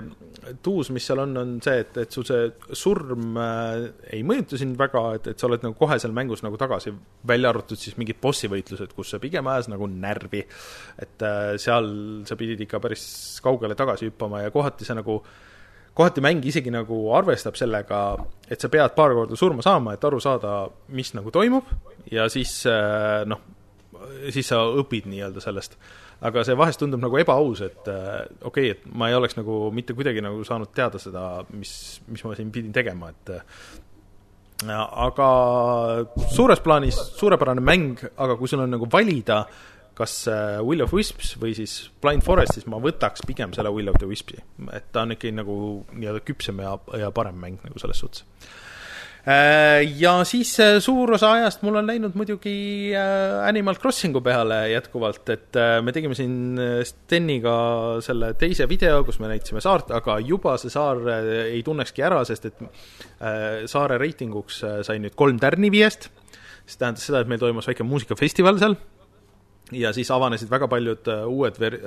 tuus, mis seal on, on see, et, et sul see surm äh, ei mõjuta sind väga, et, et sa oled nagu kohe seal mängus nagu tagasi, välja arvatud siis mingid bossi võitlused, kus see pigem ajas nagu närvi. et äh, seal sa pidid ikka päris kaugele tagasi hüppama ja kohati see nagu kohati mäng isegi nagu arvestab sellega, et sa pead paar korda surma saama, et aru saada, mis nagu toimub ja siis äh, noh, siis sa õpid nii-öelda sellest. aga see vahest tundub nagu ebaaus, et äh, okei okay,, et ma ei oleks nagu mitte kuidagi nagu saanud teada seda, mis, mis ma siin pidin tegema, et äh, aga suures plaanis suurepärane mäng, aga kui sul on nagu valida, kas äh, Will of Wisps või siis Blind Forest, siis ma võtaks pigem selle Will of the Wispsi, et ta on ikkagi nagu nii-öelda küpsem ja, ja parem mäng nagu selles suhtes. Äh, ja siis äh, suur osa ajast mul on läinud muidugi Animal Crossingu peale jätkuvalt, et me tegime siin Steniga selle teise video, kus me näitasime saart, aga juba see saar ei tunnekski ära, sest et saare reitinguks sai nüüd kolm tärni viiest, see tähendas seda, et meil toimus väike muusikafestival seal ja siis avanesid väga paljud uued ver-,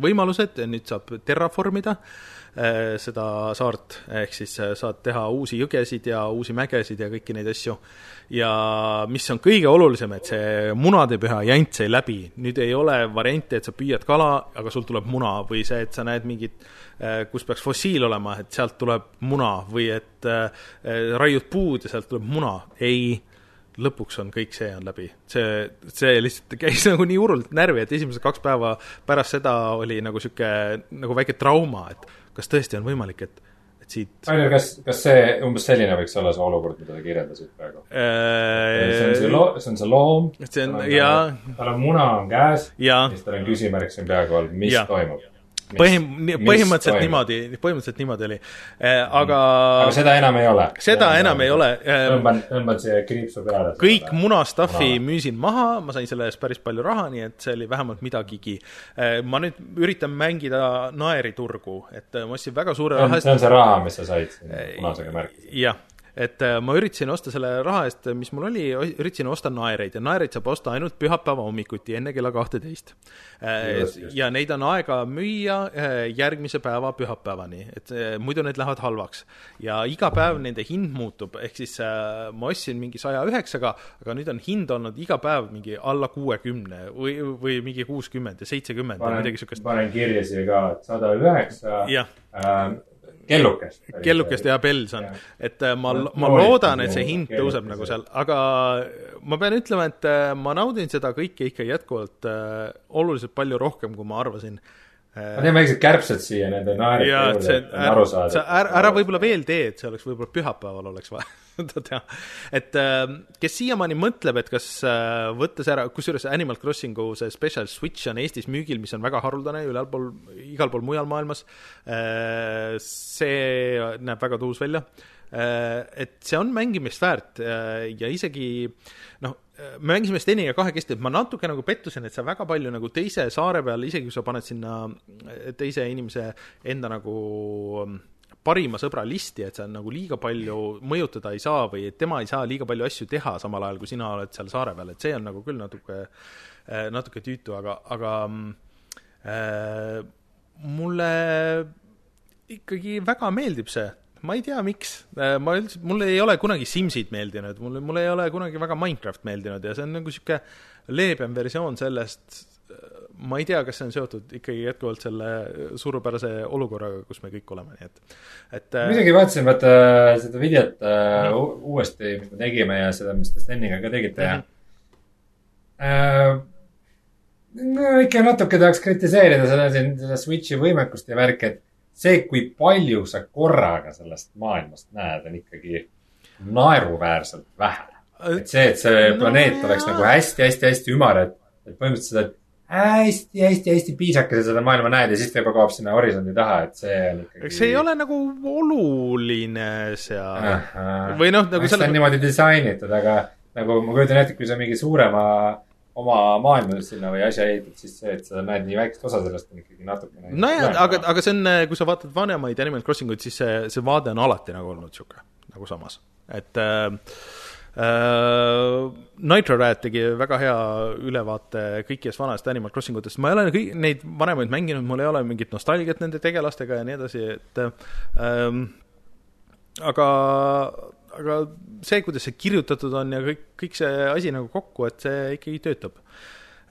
võimalused, nüüd saab terraformida äh, Äh, seda saart, ehk siis äh, saad teha uusi jõgesid ja uusi mägesid ja kõiki neid asju. ja mis on kõige olulisem, et see munadepüha jant sai läbi, nüüd ei ole varianti, et sa püüad kala, aga sul tuleb muna või see, et sa näed mingit äh, kus peaks fossiil olema, et sealt tuleb muna või et raiud puud ja sealt tuleb muna, ei lõpuks on kõik see on läbi. see, see lihtsalt käis [laughs] nagu nii hullult närvi, et esimesed kaks päeva pärast seda oli nagu niisugune nagu väike trauma, et kas tõesti on võimalik, et, et siit. Kas, kas see umbes selline võiks olla see olukord, mida sa kirjeldasid praegu äh,? see on see loo-, see on see loom. see on, jaa. tal on muna on käes. ja siis tal on küsimärk siin peaaegu all, mis ja. toimub põhim-, põhimõtteliselt niimoodi, põhimõtteliselt niimoodi oli eh,, aga aga seda enam ei ole? seda ja, enam ei ole eh,. tõmban, tõmban siia kriipsu peale. kõik munastuff'i müüsin maha, ma sain selle eest päris palju raha, nii et see oli vähemalt midagigi eh,. ma nüüd üritan mängida naeriturgu, et ma ostsin väga suure raha eest see on see raha, mis sa said punasega märkida? jah et äh, ma üritasin osta selle raha eest, mis mul oli, üritasin osta naereid ja naereid saab osta ainult pühapäeva hommikuti enne kella kahteteist. Äh, ja neid on aega müüa äh, järgmise päeva pühapäevani, et muidu need lähevad halvaks. ja iga päev nende hind muutub, ehk siis ma ostsin mingi saja üheksaga, aga nüüd on hind olnud iga päev mingi alla kuuekümne või, või mingi kuuskümmend ja seitsekümmend või midagi siukest. panen kirja siia ka, et sada üheksa kellukest. kellukest ja Bells on, et äh, ma, ma loodan, et see hind tõuseb nagu seal, aga ma pean ütlema, et äh, ma naudin seda kõike ikka jätkuvalt äh, oluliselt palju rohkem, kui ma arvasin äh, ma teen väiksed kärbsed siia nende naerite juurde, et aru saada. ära, ära võib-olla veel tee, et see oleks võib-olla pühapäeval oleks vaja [laughs] [laughs] seda teha. et ähm, kes siiamaani mõtleb, et kas äh, võttes ära, kusjuures Animal Crossingu see Special Switch on Eestis müügil, mis on väga haruldane ülalpool, igal pool mujal maailmas, äh, see näeb väga tuus välja äh, et see on mängimist väärt ja isegi noh, me mängisime Steniga kahekesti, et ma natuke nagu pettusin, et sa väga palju nagu teise saare peal, isegi kui sa paned sinna teise inimese enda nagu parima sõbra listi, et sa nagu liiga palju mõjutada ei saa või et tema ei saa liiga palju asju teha, samal ajal kui sina oled seal saare peal, et see on nagu küll natuke, äh, natuke tüütu, aga, aga äh, mulle ikkagi väga meeldib see, ma ei tea, miks, äh, ma üldse, mulle ei ole kunagi Simsid meeldinud, mulle, mulle ei ole kunagi väga Minecraft meeldinud ja see on nagu niisugune leebem versioon sellest, ma ei tea, kas see on seotud ikkagi jätkuvalt selle suurepärase olukorraga, kus me kõik oleme, nii et, et. ma isegi vaatasin vaata seda videot mm -hmm. uuesti, mis me tegime ja seda, mis te Steniga ka tegite mm -hmm. ja äh,. no ikka natuke tahaks kritiseerida seda siin, seda Switch'i võimekust ja värki, et see, kui palju sa korraga sellest maailmast näed, on ikkagi naeruväärselt vähe. et see, et see planeet no, oleks nagu hästi-hästi-hästi ümar, et, et põhimõtteliselt, et hästi-hästi-hästi piisakese seda maailma näed ja siis ta juba kaob sinna horisondi taha, et see on ikkagi. see ei ole nagu oluline seal. või noh, nagu see on niimoodi disainitud, aga nagu ma kujutan ette, kui sa mingi suurema oma maailma sinna või asja ehitad, siis see, et sa näed nii väikest osa sellest, on ikkagi natukene. nojah, aga, aga see on, kui sa vaatad vanemaid Animal Crossinguid, siis see, see vaade on alati nagu olnud sihuke, nagu samas, et äh, Uh, Nitro Rat tegi väga hea ülevaate kõikidest vanadest Animal Crossing utest, ma ei ole kõik neid vanemaid mänginud, mul ei ole mingit nostalgiat nende tegelastega ja nii edasi, et ähm, aga, aga see, kuidas see kirjutatud on ja kõik, kõik see asi nagu kokku, et see ikkagi töötab.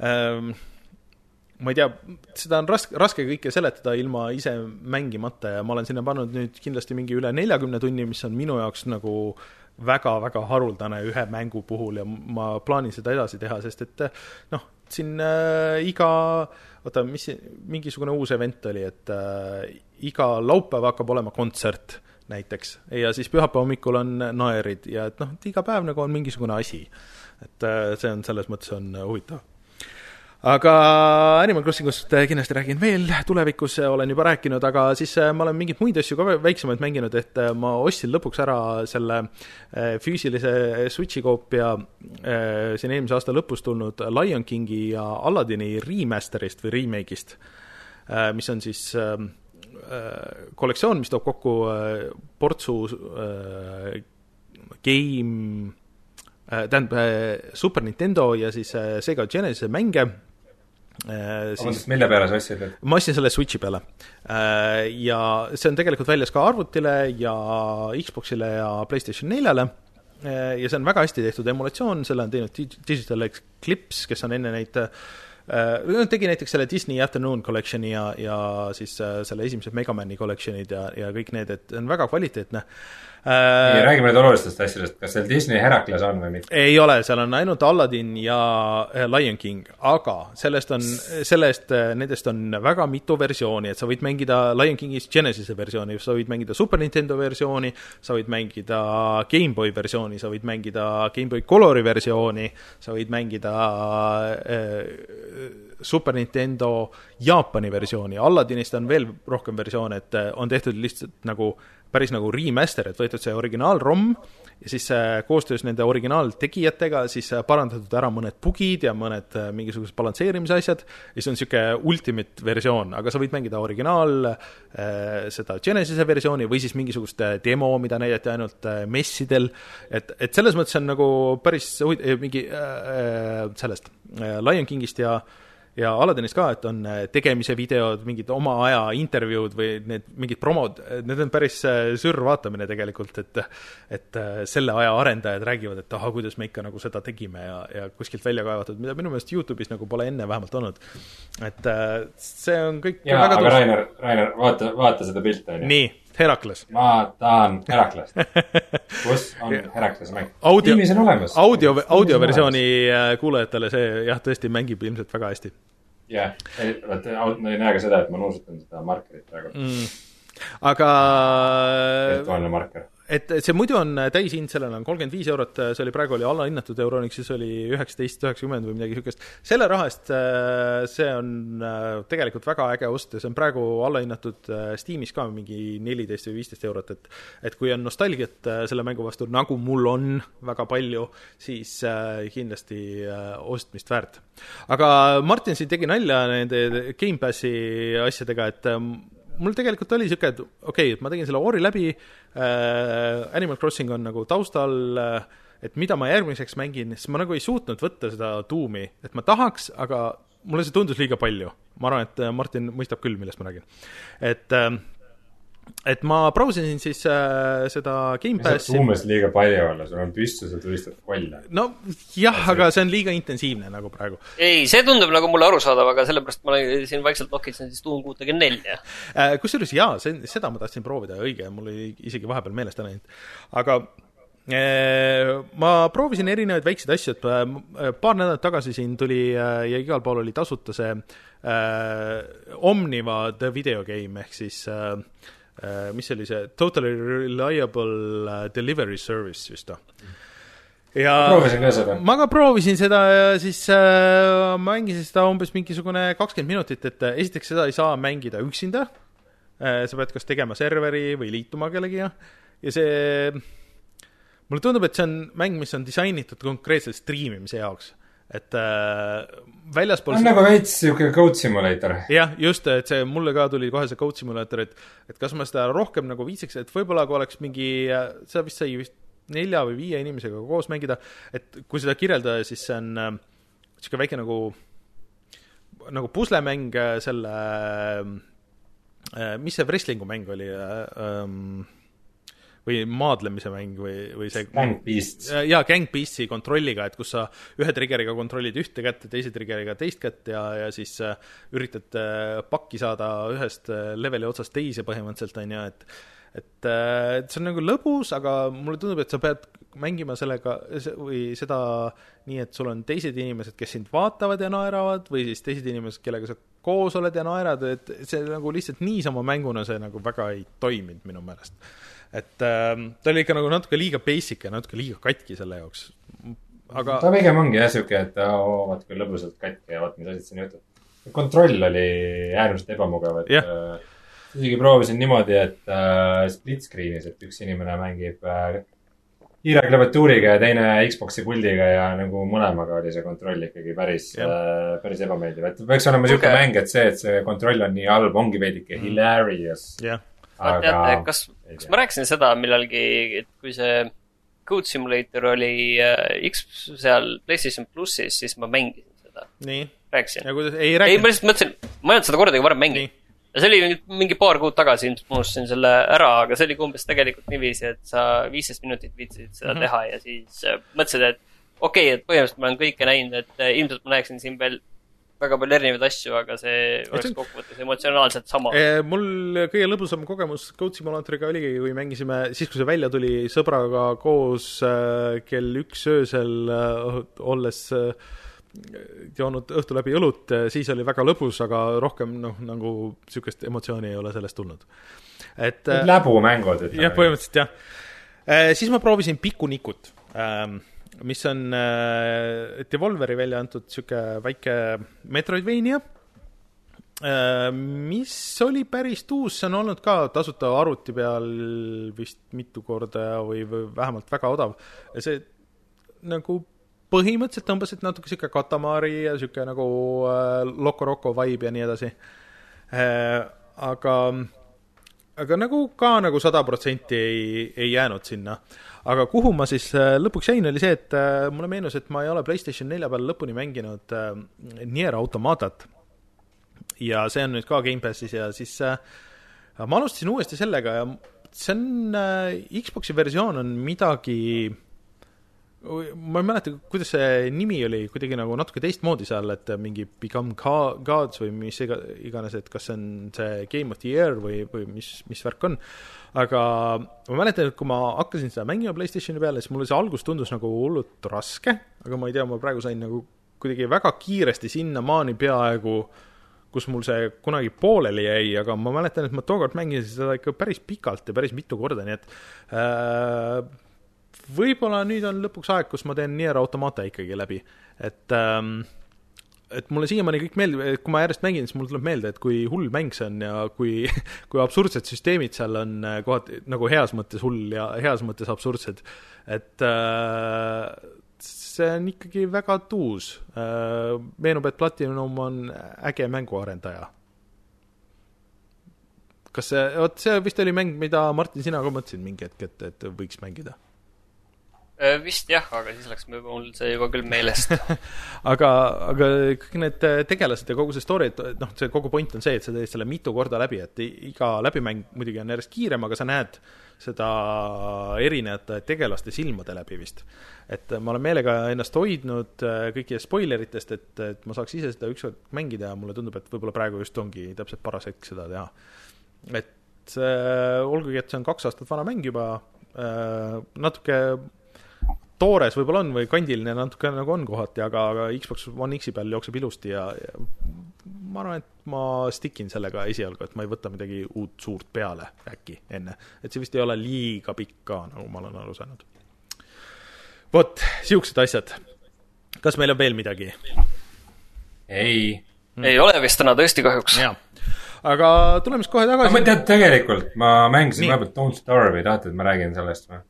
Ähm, ma ei tea, seda on raske, raske kõike seletada ilma ise mängimata ja ma olen sinna pannud nüüd kindlasti mingi üle neljakümne tunni, mis on minu jaoks nagu äh, väga-väga haruldane ühe mängu puhul ja ma plaanin seda edasi teha, sest et noh, siin äh, iga, oota, mis, mingisugune uus event oli, et äh, iga laupäev hakkab olema kontsert näiteks ja siis pühapäeva hommikul on naerid ja et noh, iga päev nagu on mingisugune asi. et äh, see on selles mõttes on huvitav aga Animal Crossingust kindlasti räägin veel, tulevikus olen juba rääkinud, aga siis äh, ma olen mingeid muid asju ka väiksemaid mänginud, et ma ostsin lõpuks ära selle füüsilise Switchi koopia siin eelmise aasta lõpus tulnud Lion Kingi ja Aladdini remaster'ist või remake'ist, mis on siis kollektsioon, mis toob kokku portsu game tähendab Super Nintendo ja siis Sega Genesis'e mänge Äh, vabandust, mille peale sa ostsid ma ostsin selle Switchi peale. Äh, ja see on tegelikult väljas ka arvutile ja Xboxile ja PlayStation neljale äh, ja see on väga hästi tehtud emulatsioon, selle on teinud Digital Eclipse, kes on enne neid tegi näiteks selle Disney Afternoon Collection'i ja, ja siis selle esimesed Megamani collection'id ja, ja kõik need, et on väga kvaliteetne äh,. Räägime nüüd olulistest asjadest, kas seal Disney Herakles on või mitte? ei ole, seal on ainult Aladdin ja äh, Lion King, aga sellest on, sellest, äh, nendest on väga mitu versiooni, et sa võid mängida Lion Kingist Genesis'e versiooni, sa võid mängida Super Nintendo versiooni, sa võid mängida GameBoy versiooni, sa võid mängida GameBoy Colori versiooni, sa võid mängida äh, Super Nintendo Jaapani versiooni, Aladdinist on veel rohkem versioone, et äh, on tehtud lihtsalt nagu päris nagu remaster, et võetud see originaal-ROM ja siis äh, koostöös nende originaaltegijatega siis äh, parandatud ära mõned bugid ja mõned äh, mingisugused balansseerimise asjad ja siis on niisugune ultimate versioon, aga sa võid mängida originaal seda Genesis'e versiooni või siis mingisugust demo, mida näidati ainult messidel, et, et selles mõttes on nagu päris huvit-, mingi äh, sellest äh, Lion Kingist ja äh, ja Aladdinist ka, et on äh, tegemise videod, mingid oma aja intervjuud või need mingid promod, need on päris äh, sürr vaatamine tegelikult, et et äh, selle aja arendajad räägivad, et ahah, kuidas me ikka nagu seda tegime ja, ja kuskilt välja kaevatud, mida minu meelest Youtube'is nagu pole enne vähemalt olnud. et see on kõik jaa, aga tuus. Rainer, Rainer, vaata, vaata seda pilti, on ju. nii, Herakles. ma tahan Heraklest. kus on [laughs] Heraklase mäng? audio, audio, audioversiooni kuulajatele see jah, tõesti mängib ilmselt väga hästi jah yeah., vaata, ma ei näe ka seda, et ma nuusutan seda markerit praegu mm.. aga. virtuaalne marker et, see muidu on täishind, sellel on kolmkümmend viis eurot, see oli praegu oli allahinnatud Euronixis oli üheksateist, üheksakümmend või midagi niisugust. selle raha eest äh, see on äh, tegelikult väga äge ost ja see on praegu allahinnatud äh, Steamis ka mingi neliteist või viisteist eurot, et et kui on nostalgiat selle mängu vastu, nagu mul on väga palju, siis kindlasti ostmist väärt. aga Martin siin tegi nalja nende Gamepassi asjadega, et mul tegelikult oli niisugune, et okei okay,, et ma tegin selle Ori läbi äh,, Animal Crossing on nagu taustal äh,, et mida ma järgmiseks mängin, siis ma nagu ei suutnud võtta seda tuumi, et ma tahaks, aga mulle see tundus liiga palju. ma arvan, et äh, Martin mõistab küll, millest ma räägin. et äh, et ma brausisin siis äh, seda Gamepassi. umbes liiga palju olla, sul on püstus ja tulistad kolle. no jah, aga see on liiga intensiivne nagu praegu. ei, see tundub nagu mulle arusaadav, aga sellepärast ma siin vaikselt nokitsen siis Doom kuutekümmet nelja. Äh, kusjuures jaa, see, seda ma tahtsin proovida, õige, mul oli isegi vahepeal meelest ära läinud. aga äh, ma proovisin erinevaid väikseid asju, et äh, paar nädalat tagasi siin tuli ja igal pool oli tasuta see äh, Omniva The Video Game ehk siis Äh, mis see oli see, Totally Reliable äh, Delivery Service vist või? ja proovisin ka seda. ma ka proovisin seda ja siis äh, mängisin seda umbes mingisugune kakskümmend minutit, et äh, esiteks seda ei saa mängida üksinda äh,, sa pead kas tegema serveri või liituma kellegiga ja see, mulle tundub, et see on mäng, mis on disainitud konkreetselt striimimise jaoks et äh, väljaspool on nagu veits niisugune code simulator. jah, just, et see, mulle ka tuli kohe see code simulator, et et kas ma seda rohkem nagu viitsiks, et võib-olla kui oleks mingi, seda vist sai vist nelja või viie inimesega koos mängida, et kui seda kirjeldada, siis see on niisugune äh, väike nagu, nagu puslemäng äh, selle äh,, mis see wrestling'u mäng oli äh,? Ähm, või maadlemise mäng või, või see Gang Beasts. jaa, Gang Beastsi kontrolliga, et kus sa ühe triggeriga kontrollid ühte kätt ja teise triggeriga teist kätt ja, ja siis äh, üritad äh, pakki saada ühest äh, leveli otsast teise põhimõtteliselt, on ju, et et, et see on nagu lõbus, aga mulle tundub, et sa pead mängima sellega või seda nii, et sul on teised inimesed, kes sind vaatavad ja naeravad, või siis teised inimesed, kellega sa koos oled ja naerad, et see nagu lihtsalt niisama mänguna see nagu väga ei toiminud minu meelest et äh, ta oli ikka nagu natuke liiga basic ja natuke liiga katki selle jaoks. aga ta pigem ongi jah sihuke, et oo, vaat kui lõbusalt katki ja vaat mis asjad siin juhtuvad. kontroll oli äärmiselt ebamugav, et Jah. äh, isegi proovisin niimoodi, et äh, split screen'is, et üks inimene mängib äh, kiire klaviatuuriga ja teine Xbox'i puldiga ja nagu mõlemaga oli see kontroll ikkagi päris äh,, päris ebameeldiv, et peaks olema sihuke Kuulge. mäng, et see, et see kontroll on nii halb, ongi veidike hilarious. jah, aga teate, kas, kas ma rääkisin seda millalgi, et kui see Code Simulator oli äh, X seal PlayStation plussis, siis ma mängisin seda, rääkisin. ja kuidas, ei ei, ma rääkinud? lihtsalt mõtlesin, ma ei olnud seda kordagi varem mänginud ja see oli nüüd mingi paar kuud tagasi, ilmselt ma unustasin selle ära, aga see oli umbes tegelikult niiviisi, et sa viisteist minutit viitsisid seda mm -hmm. teha ja siis äh, mõtlesid, et okei okay,, et põhimõtteliselt ma olen kõike näinud, et äh, ilmselt ma näeksin siin veel väga palju erinevaid asju, aga see oleks see- kokkuvõttes emotsionaalselt sama. mul kõige lõbusam kogemus Code Simulatoriga oligi, kui mängisime, siis kui see välja tuli sõbraga koos äh, kell üks öösel äh, olles joonud õhtu läbi õlut, siis oli väga lõbus, aga rohkem noh, nagu niisugust emotsiooni ei ole sellest tulnud. et läbumängud, jah, ütleme. põhimõtteliselt jah. siis ma proovisin Pikunikut, mis on äh, Devolveri välja antud niisugune väike Metroidvania, mis oli päris uus, see on olnud ka tasuta arvuti peal vist mitu korda või, või vähemalt väga odav. see nagu põhimõtteliselt tõmbasid natuke sihuke Katamari ja sihuke nagu äh, Loco Roco vibe ja nii edasi äh,. aga, aga nagu ka nagu sada protsenti ei, ei jäänud sinna. Aga kuhu ma siis äh, lõpuks jäin, oli see, et äh, mulle meenus, et ma ei ole PlayStation nelja peal lõpuni mänginud äh, Nier Automatat. ja see on nüüd ka Gamepassis ja siis äh, ma alustasin uuesti sellega ja see on äh,, Xbox'i versioon on midagi ma ei mäleta, kuidas see nimi oli, kuidagi nagu natuke teistmoodi seal, et mingi Become Gods või mis iga, iganes, et kas see on see Game of the Year või, või mis, mis värk on. aga ma mäletan, et kui ma hakkasin seda mängima Playstationi peale, siis mulle see algus tundus nagu hullult raske, aga ma ei tea, ma praegu sain nagu kuidagi väga kiiresti sinnamaani peaaegu, kus mul see kunagi pooleli jäi, aga ma mäletan, et ma tookord mängisin seda ikka päris pikalt ja päris mitu korda, nii et äh, võib-olla nüüd on lõpuks aeg, kus ma teen Nier Automata ikkagi läbi, et ähm, et mulle siiamaani kõik meeldib, et kui ma järjest mängin, siis mul tuleb meelde, et kui hull mäng see on ja kui, [laughs] kui absurdsed süsteemid seal on äh, kohati nagu heas mõttes hull ja heas mõttes absurdsed, et äh, see on ikkagi väga tuus äh,. meenub, et Platinum on äge mänguarendaja. kas see, vot see vist oli mäng, mida Martin, sina ka mõtlesid mingi hetk, et, et võiks mängida? Äh, vist jah, aga siis läks mul see juba küll meelest. [laughs] aga, aga kõik need tegelased ja kogu see story, et noh, see kogu point on see, et sa teed selle mitu korda läbi, et iga läbimäng muidugi on järjest kiirem, aga sa näed seda erinevate tegelaste silmade läbi vist. et ma olen meelega ennast hoidnud äh, kõikidest spoileritest, et, et ma saaks ise seda ükskord mängida ja mulle tundub, et võib-olla praegu just ongi täpselt paras hetk seda teha. et äh, olgugi, et see on kaks aastat vana mäng juba äh,, natuke toores võib-olla on või kandiline natuke nagu on kohati, aga, aga Xbox One X-i peal jookseb ilusti ja, ja ma arvan, et ma stick in sellega esialgu, et ma ei võta midagi uut suurt peale äkki enne. et see vist ei ole liiga pikk ka, nagu ma olen aru saanud. vot, siuksed asjad. kas meil on veel midagi? ei. ei ole vist täna tõesti kahjuks. aga tuleme siis kohe aga ma tagasi. tead, tegelikult ma mängisin vahepeal Don't Starve'i, tahate, et ma räägin sellest või?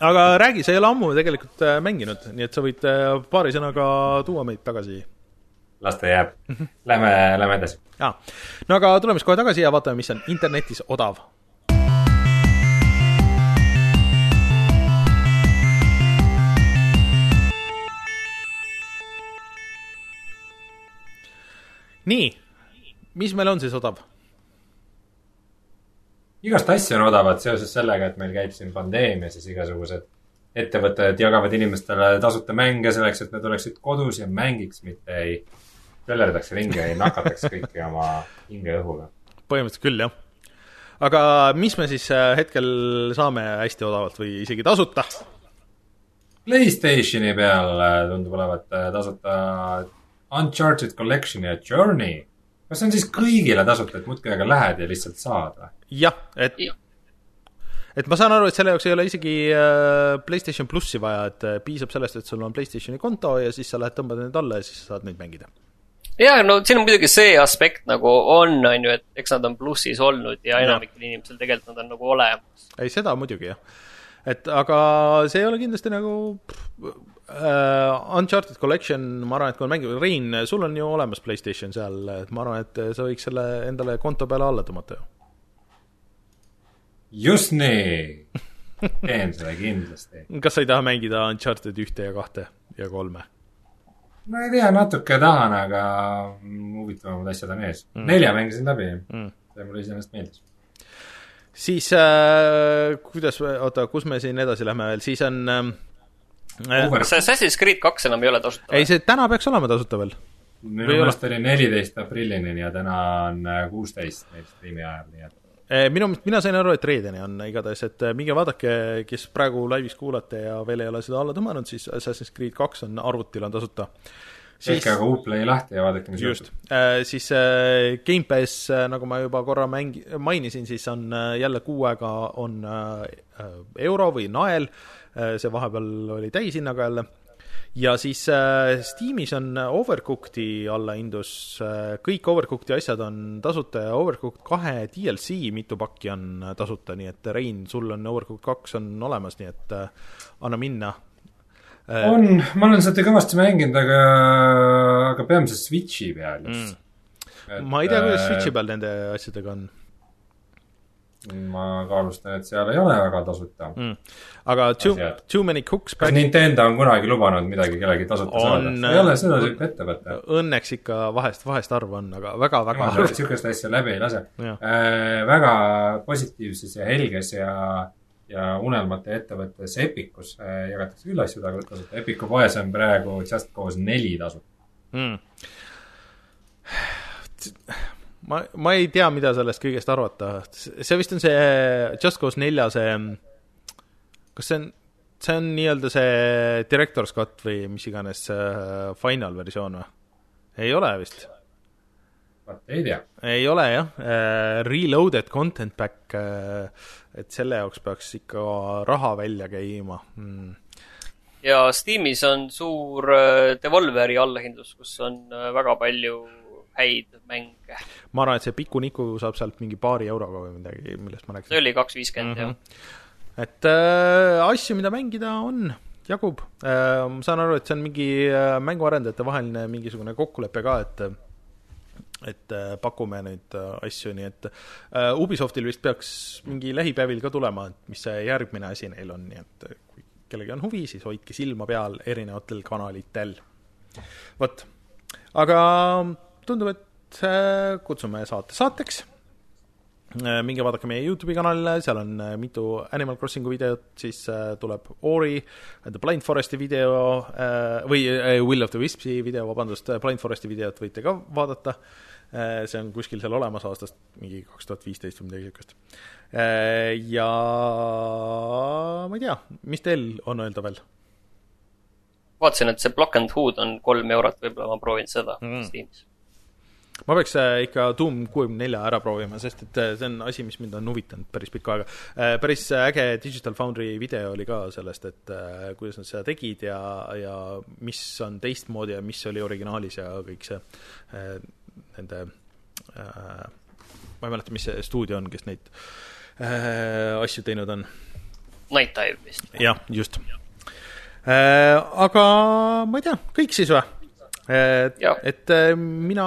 Aga räägi, sa ei ole ammu tegelikult äh, mänginud, nii et sa võid äh, paari sõnaga tuua meid tagasi las ta jääb. Lähme, lähme edasi. jaa, no aga tuleme siis kohe tagasi ja vaatame, mis on internetis odav. nii, mis meil on siis odav? Igast asju on odavat seoses sellega, et meil käib siin pandeemia, siis igasugused ettevõtted jagavad inimestele tasuta mänge selleks, et nad oleksid kodus ja mängiks, mitte ei töllerdaks ringi ja ei nakataks kõiki oma hingeõhuga. põhimõtteliselt küll, jah. aga mis me siis äh, hetkel saame hästi odavalt või isegi tasuta? Playstationi peal äh, tundub olevat äh, tasuta Uncharted Collection ja Journey. Kas see on siis kõigile tasuta, et muudkui aga lähed ja lihtsalt saad või? jah, et et ma saan aru, et selle jaoks ei ole isegi äh, PlayStation plussi vaja, et äh, piisab sellest, et sul on PlayStationi konto ja siis sa lähed, tõmbad need alla ja siis saad neid mängida. jaa, no siin on muidugi see aspekt nagu on, on ju, et eks nad on plussis olnud ja enamikel inimestel tegelikult nad on nagu olemas. ei, seda muidugi, jah. et aga see ei ole kindlasti nagu uh, Uncharted Collection, ma arvan, et kui on mängib, Rein, sul on ju olemas PlayStation seal, et ma arvan, et sa võiks selle endale konto peale alla tõmmata ju just nii, teen seda kindlasti. [laughs] kas sa ei taha mängida Uncharted ühte ja kahte ja kolme? no ei tea, natuke tahan, aga huvitavamad asjad on ees mm.. nelja mängisin läbi mm., see mulle iseenesest meeldis. siis äh, kuidas, oota, kus me siin edasi lähme veel, siis on äh, kas Assassin's Creed kaks enam ei ole tasuta? ei, see täna peaks olema tasuta veel. minu meelest oli neliteist aprillini ja täna on äh, kuusteist meil striimi ajal, nii et Eh, minu meelest, mina sain aru, et reedeni on igatahes, et minge vaadake, kes praegu laivis kuulate ja veel ei ole seda alla tõmmanud, siis Assassin's Creed kaks on arvutil, on tasuta. tehke aga Uplay lahti ja vaadake, mis juhtub. Eh, siis äh, Gamepass, nagu ma juba korra mängi-, mainisin, siis on äh, jälle kuu aega on äh, euro või nael, see vahepeal oli täishinnaga jälle. Ja siis äh, Steamis on Overcooked'i allahindlus. Äh,, kõik Overcooked'i asjad on tasuta ja Overcooked kahe DLC mitu pakki on tasuta, nii et Rein, sul on Overcooked kaks on olemas, nii et äh, anna minna. Äh,. on, ma olen seda kõvasti mänginud, aga, aga peamiselt Switchi peal just. Mm.. ma ei tea, kuidas äh, Switchi peal nende asjadega on ma kaalustan, et seal ei ole väga tasuta mm.. aga Too, too Many Cooks kas Nintendo on kunagi lubanud midagi kellegi tasuta on, saada? ei ole seda tüüpi ettevõte. Õnneks ikka vahest, vahest harva on, aga väga-väga harva. niisugust asja läbi ei lase. Äh, väga positiivses ja helges ja ja unelmate ettevõttes Epicus äh, jagatakse küll asju tasuta. Epicu poes on praegu Just Cause neli tasuta mm ma, ma ei tea, mida sellest kõigest arvata, see vist on see Just Cause nelja see, kas see on, see on nii-öelda see director's cut või mis iganes see final versioon või? ei ole vist? ei tea. ei ole jah, äh, reloaded content pack, et selle jaoks peaks ikka raha välja käima mm ja Steamis on suur Devolveri allahindlus, kus on väga palju häid mänge. ma arvan, et see Piku-Niku saab sealt mingi paari euroga või midagi, millest ma rääkisin. see oli kaks viiskümmend mm, -hmm. jah. et äh, asju, mida mängida, on, jagub äh,. ma saan aru, et see on mingi äh, mänguarendajate vaheline mingisugune kokkulepe ka, et et äh, pakume neid äh, asju, nii et äh, Ubisoftil vist peaks mingi lähipäevil ka tulema, et mis see järgmine asi neil on, nii et äh, kui kellelgi on huvi, siis hoidke silma peal erinevatel kanalitel. vot, aga tundub, et äh, kutsume saate saateks. Äh, minge vaadake meie Youtube'i kanalile, seal on äh, mitu Animal Crossingu videot, siis tuleb Ori, The Blind Foresti video või Will of the Wispsi video, vabandust, Blind Foresti videot võite ka vaadata. see on kuskil seal olemas aastast mingi kaks tuhat viisteist või midagi niisugust. ja ma ei tea, mis teil on öelda veel? vaatasin, et see Block and Hood on kolm eurot, võib-olla ma proovin seda mm. Steamis ma peaks äh, ikka Doom kuuekümne nelja ära proovima, sest et äh, see on asi, mis mind on huvitanud päris pikka aega. Äh, päris äge Digital Foundry video oli ka sellest, et kuidas nad seda tegid ja, ja mis on teistmoodi ja mis oli originaalis ja kõik see nende ma ei mäleta, mis see stuudio on, kes neid asju teinud on. Night Dive vist. jah, just. aga ma ei tea, kõik siis või? Et, et äh, mina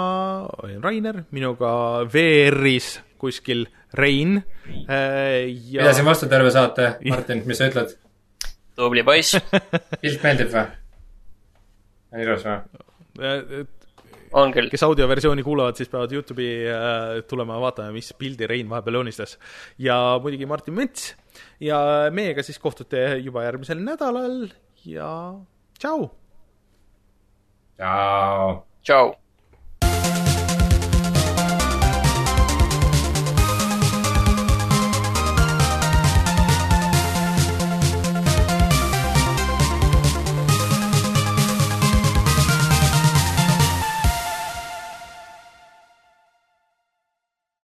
olin Rainer, minuga VR-is kuskil Rein äh, ja.... pidasin vastu terve saate, Martin, mis sa ütled? [laughs] tubli poiss pilt meeldib või? on ilus või? Äh, on küll. kes audioversiooni kuulavad, siis peavad Youtube'i äh, tulema ja vaatama, mis pildi Rein vahepeal joonistas. ja muidugi Martin Mets ja meiega siis kohtute juba järgmisel nädalal ja tšau Ciao. Ciao.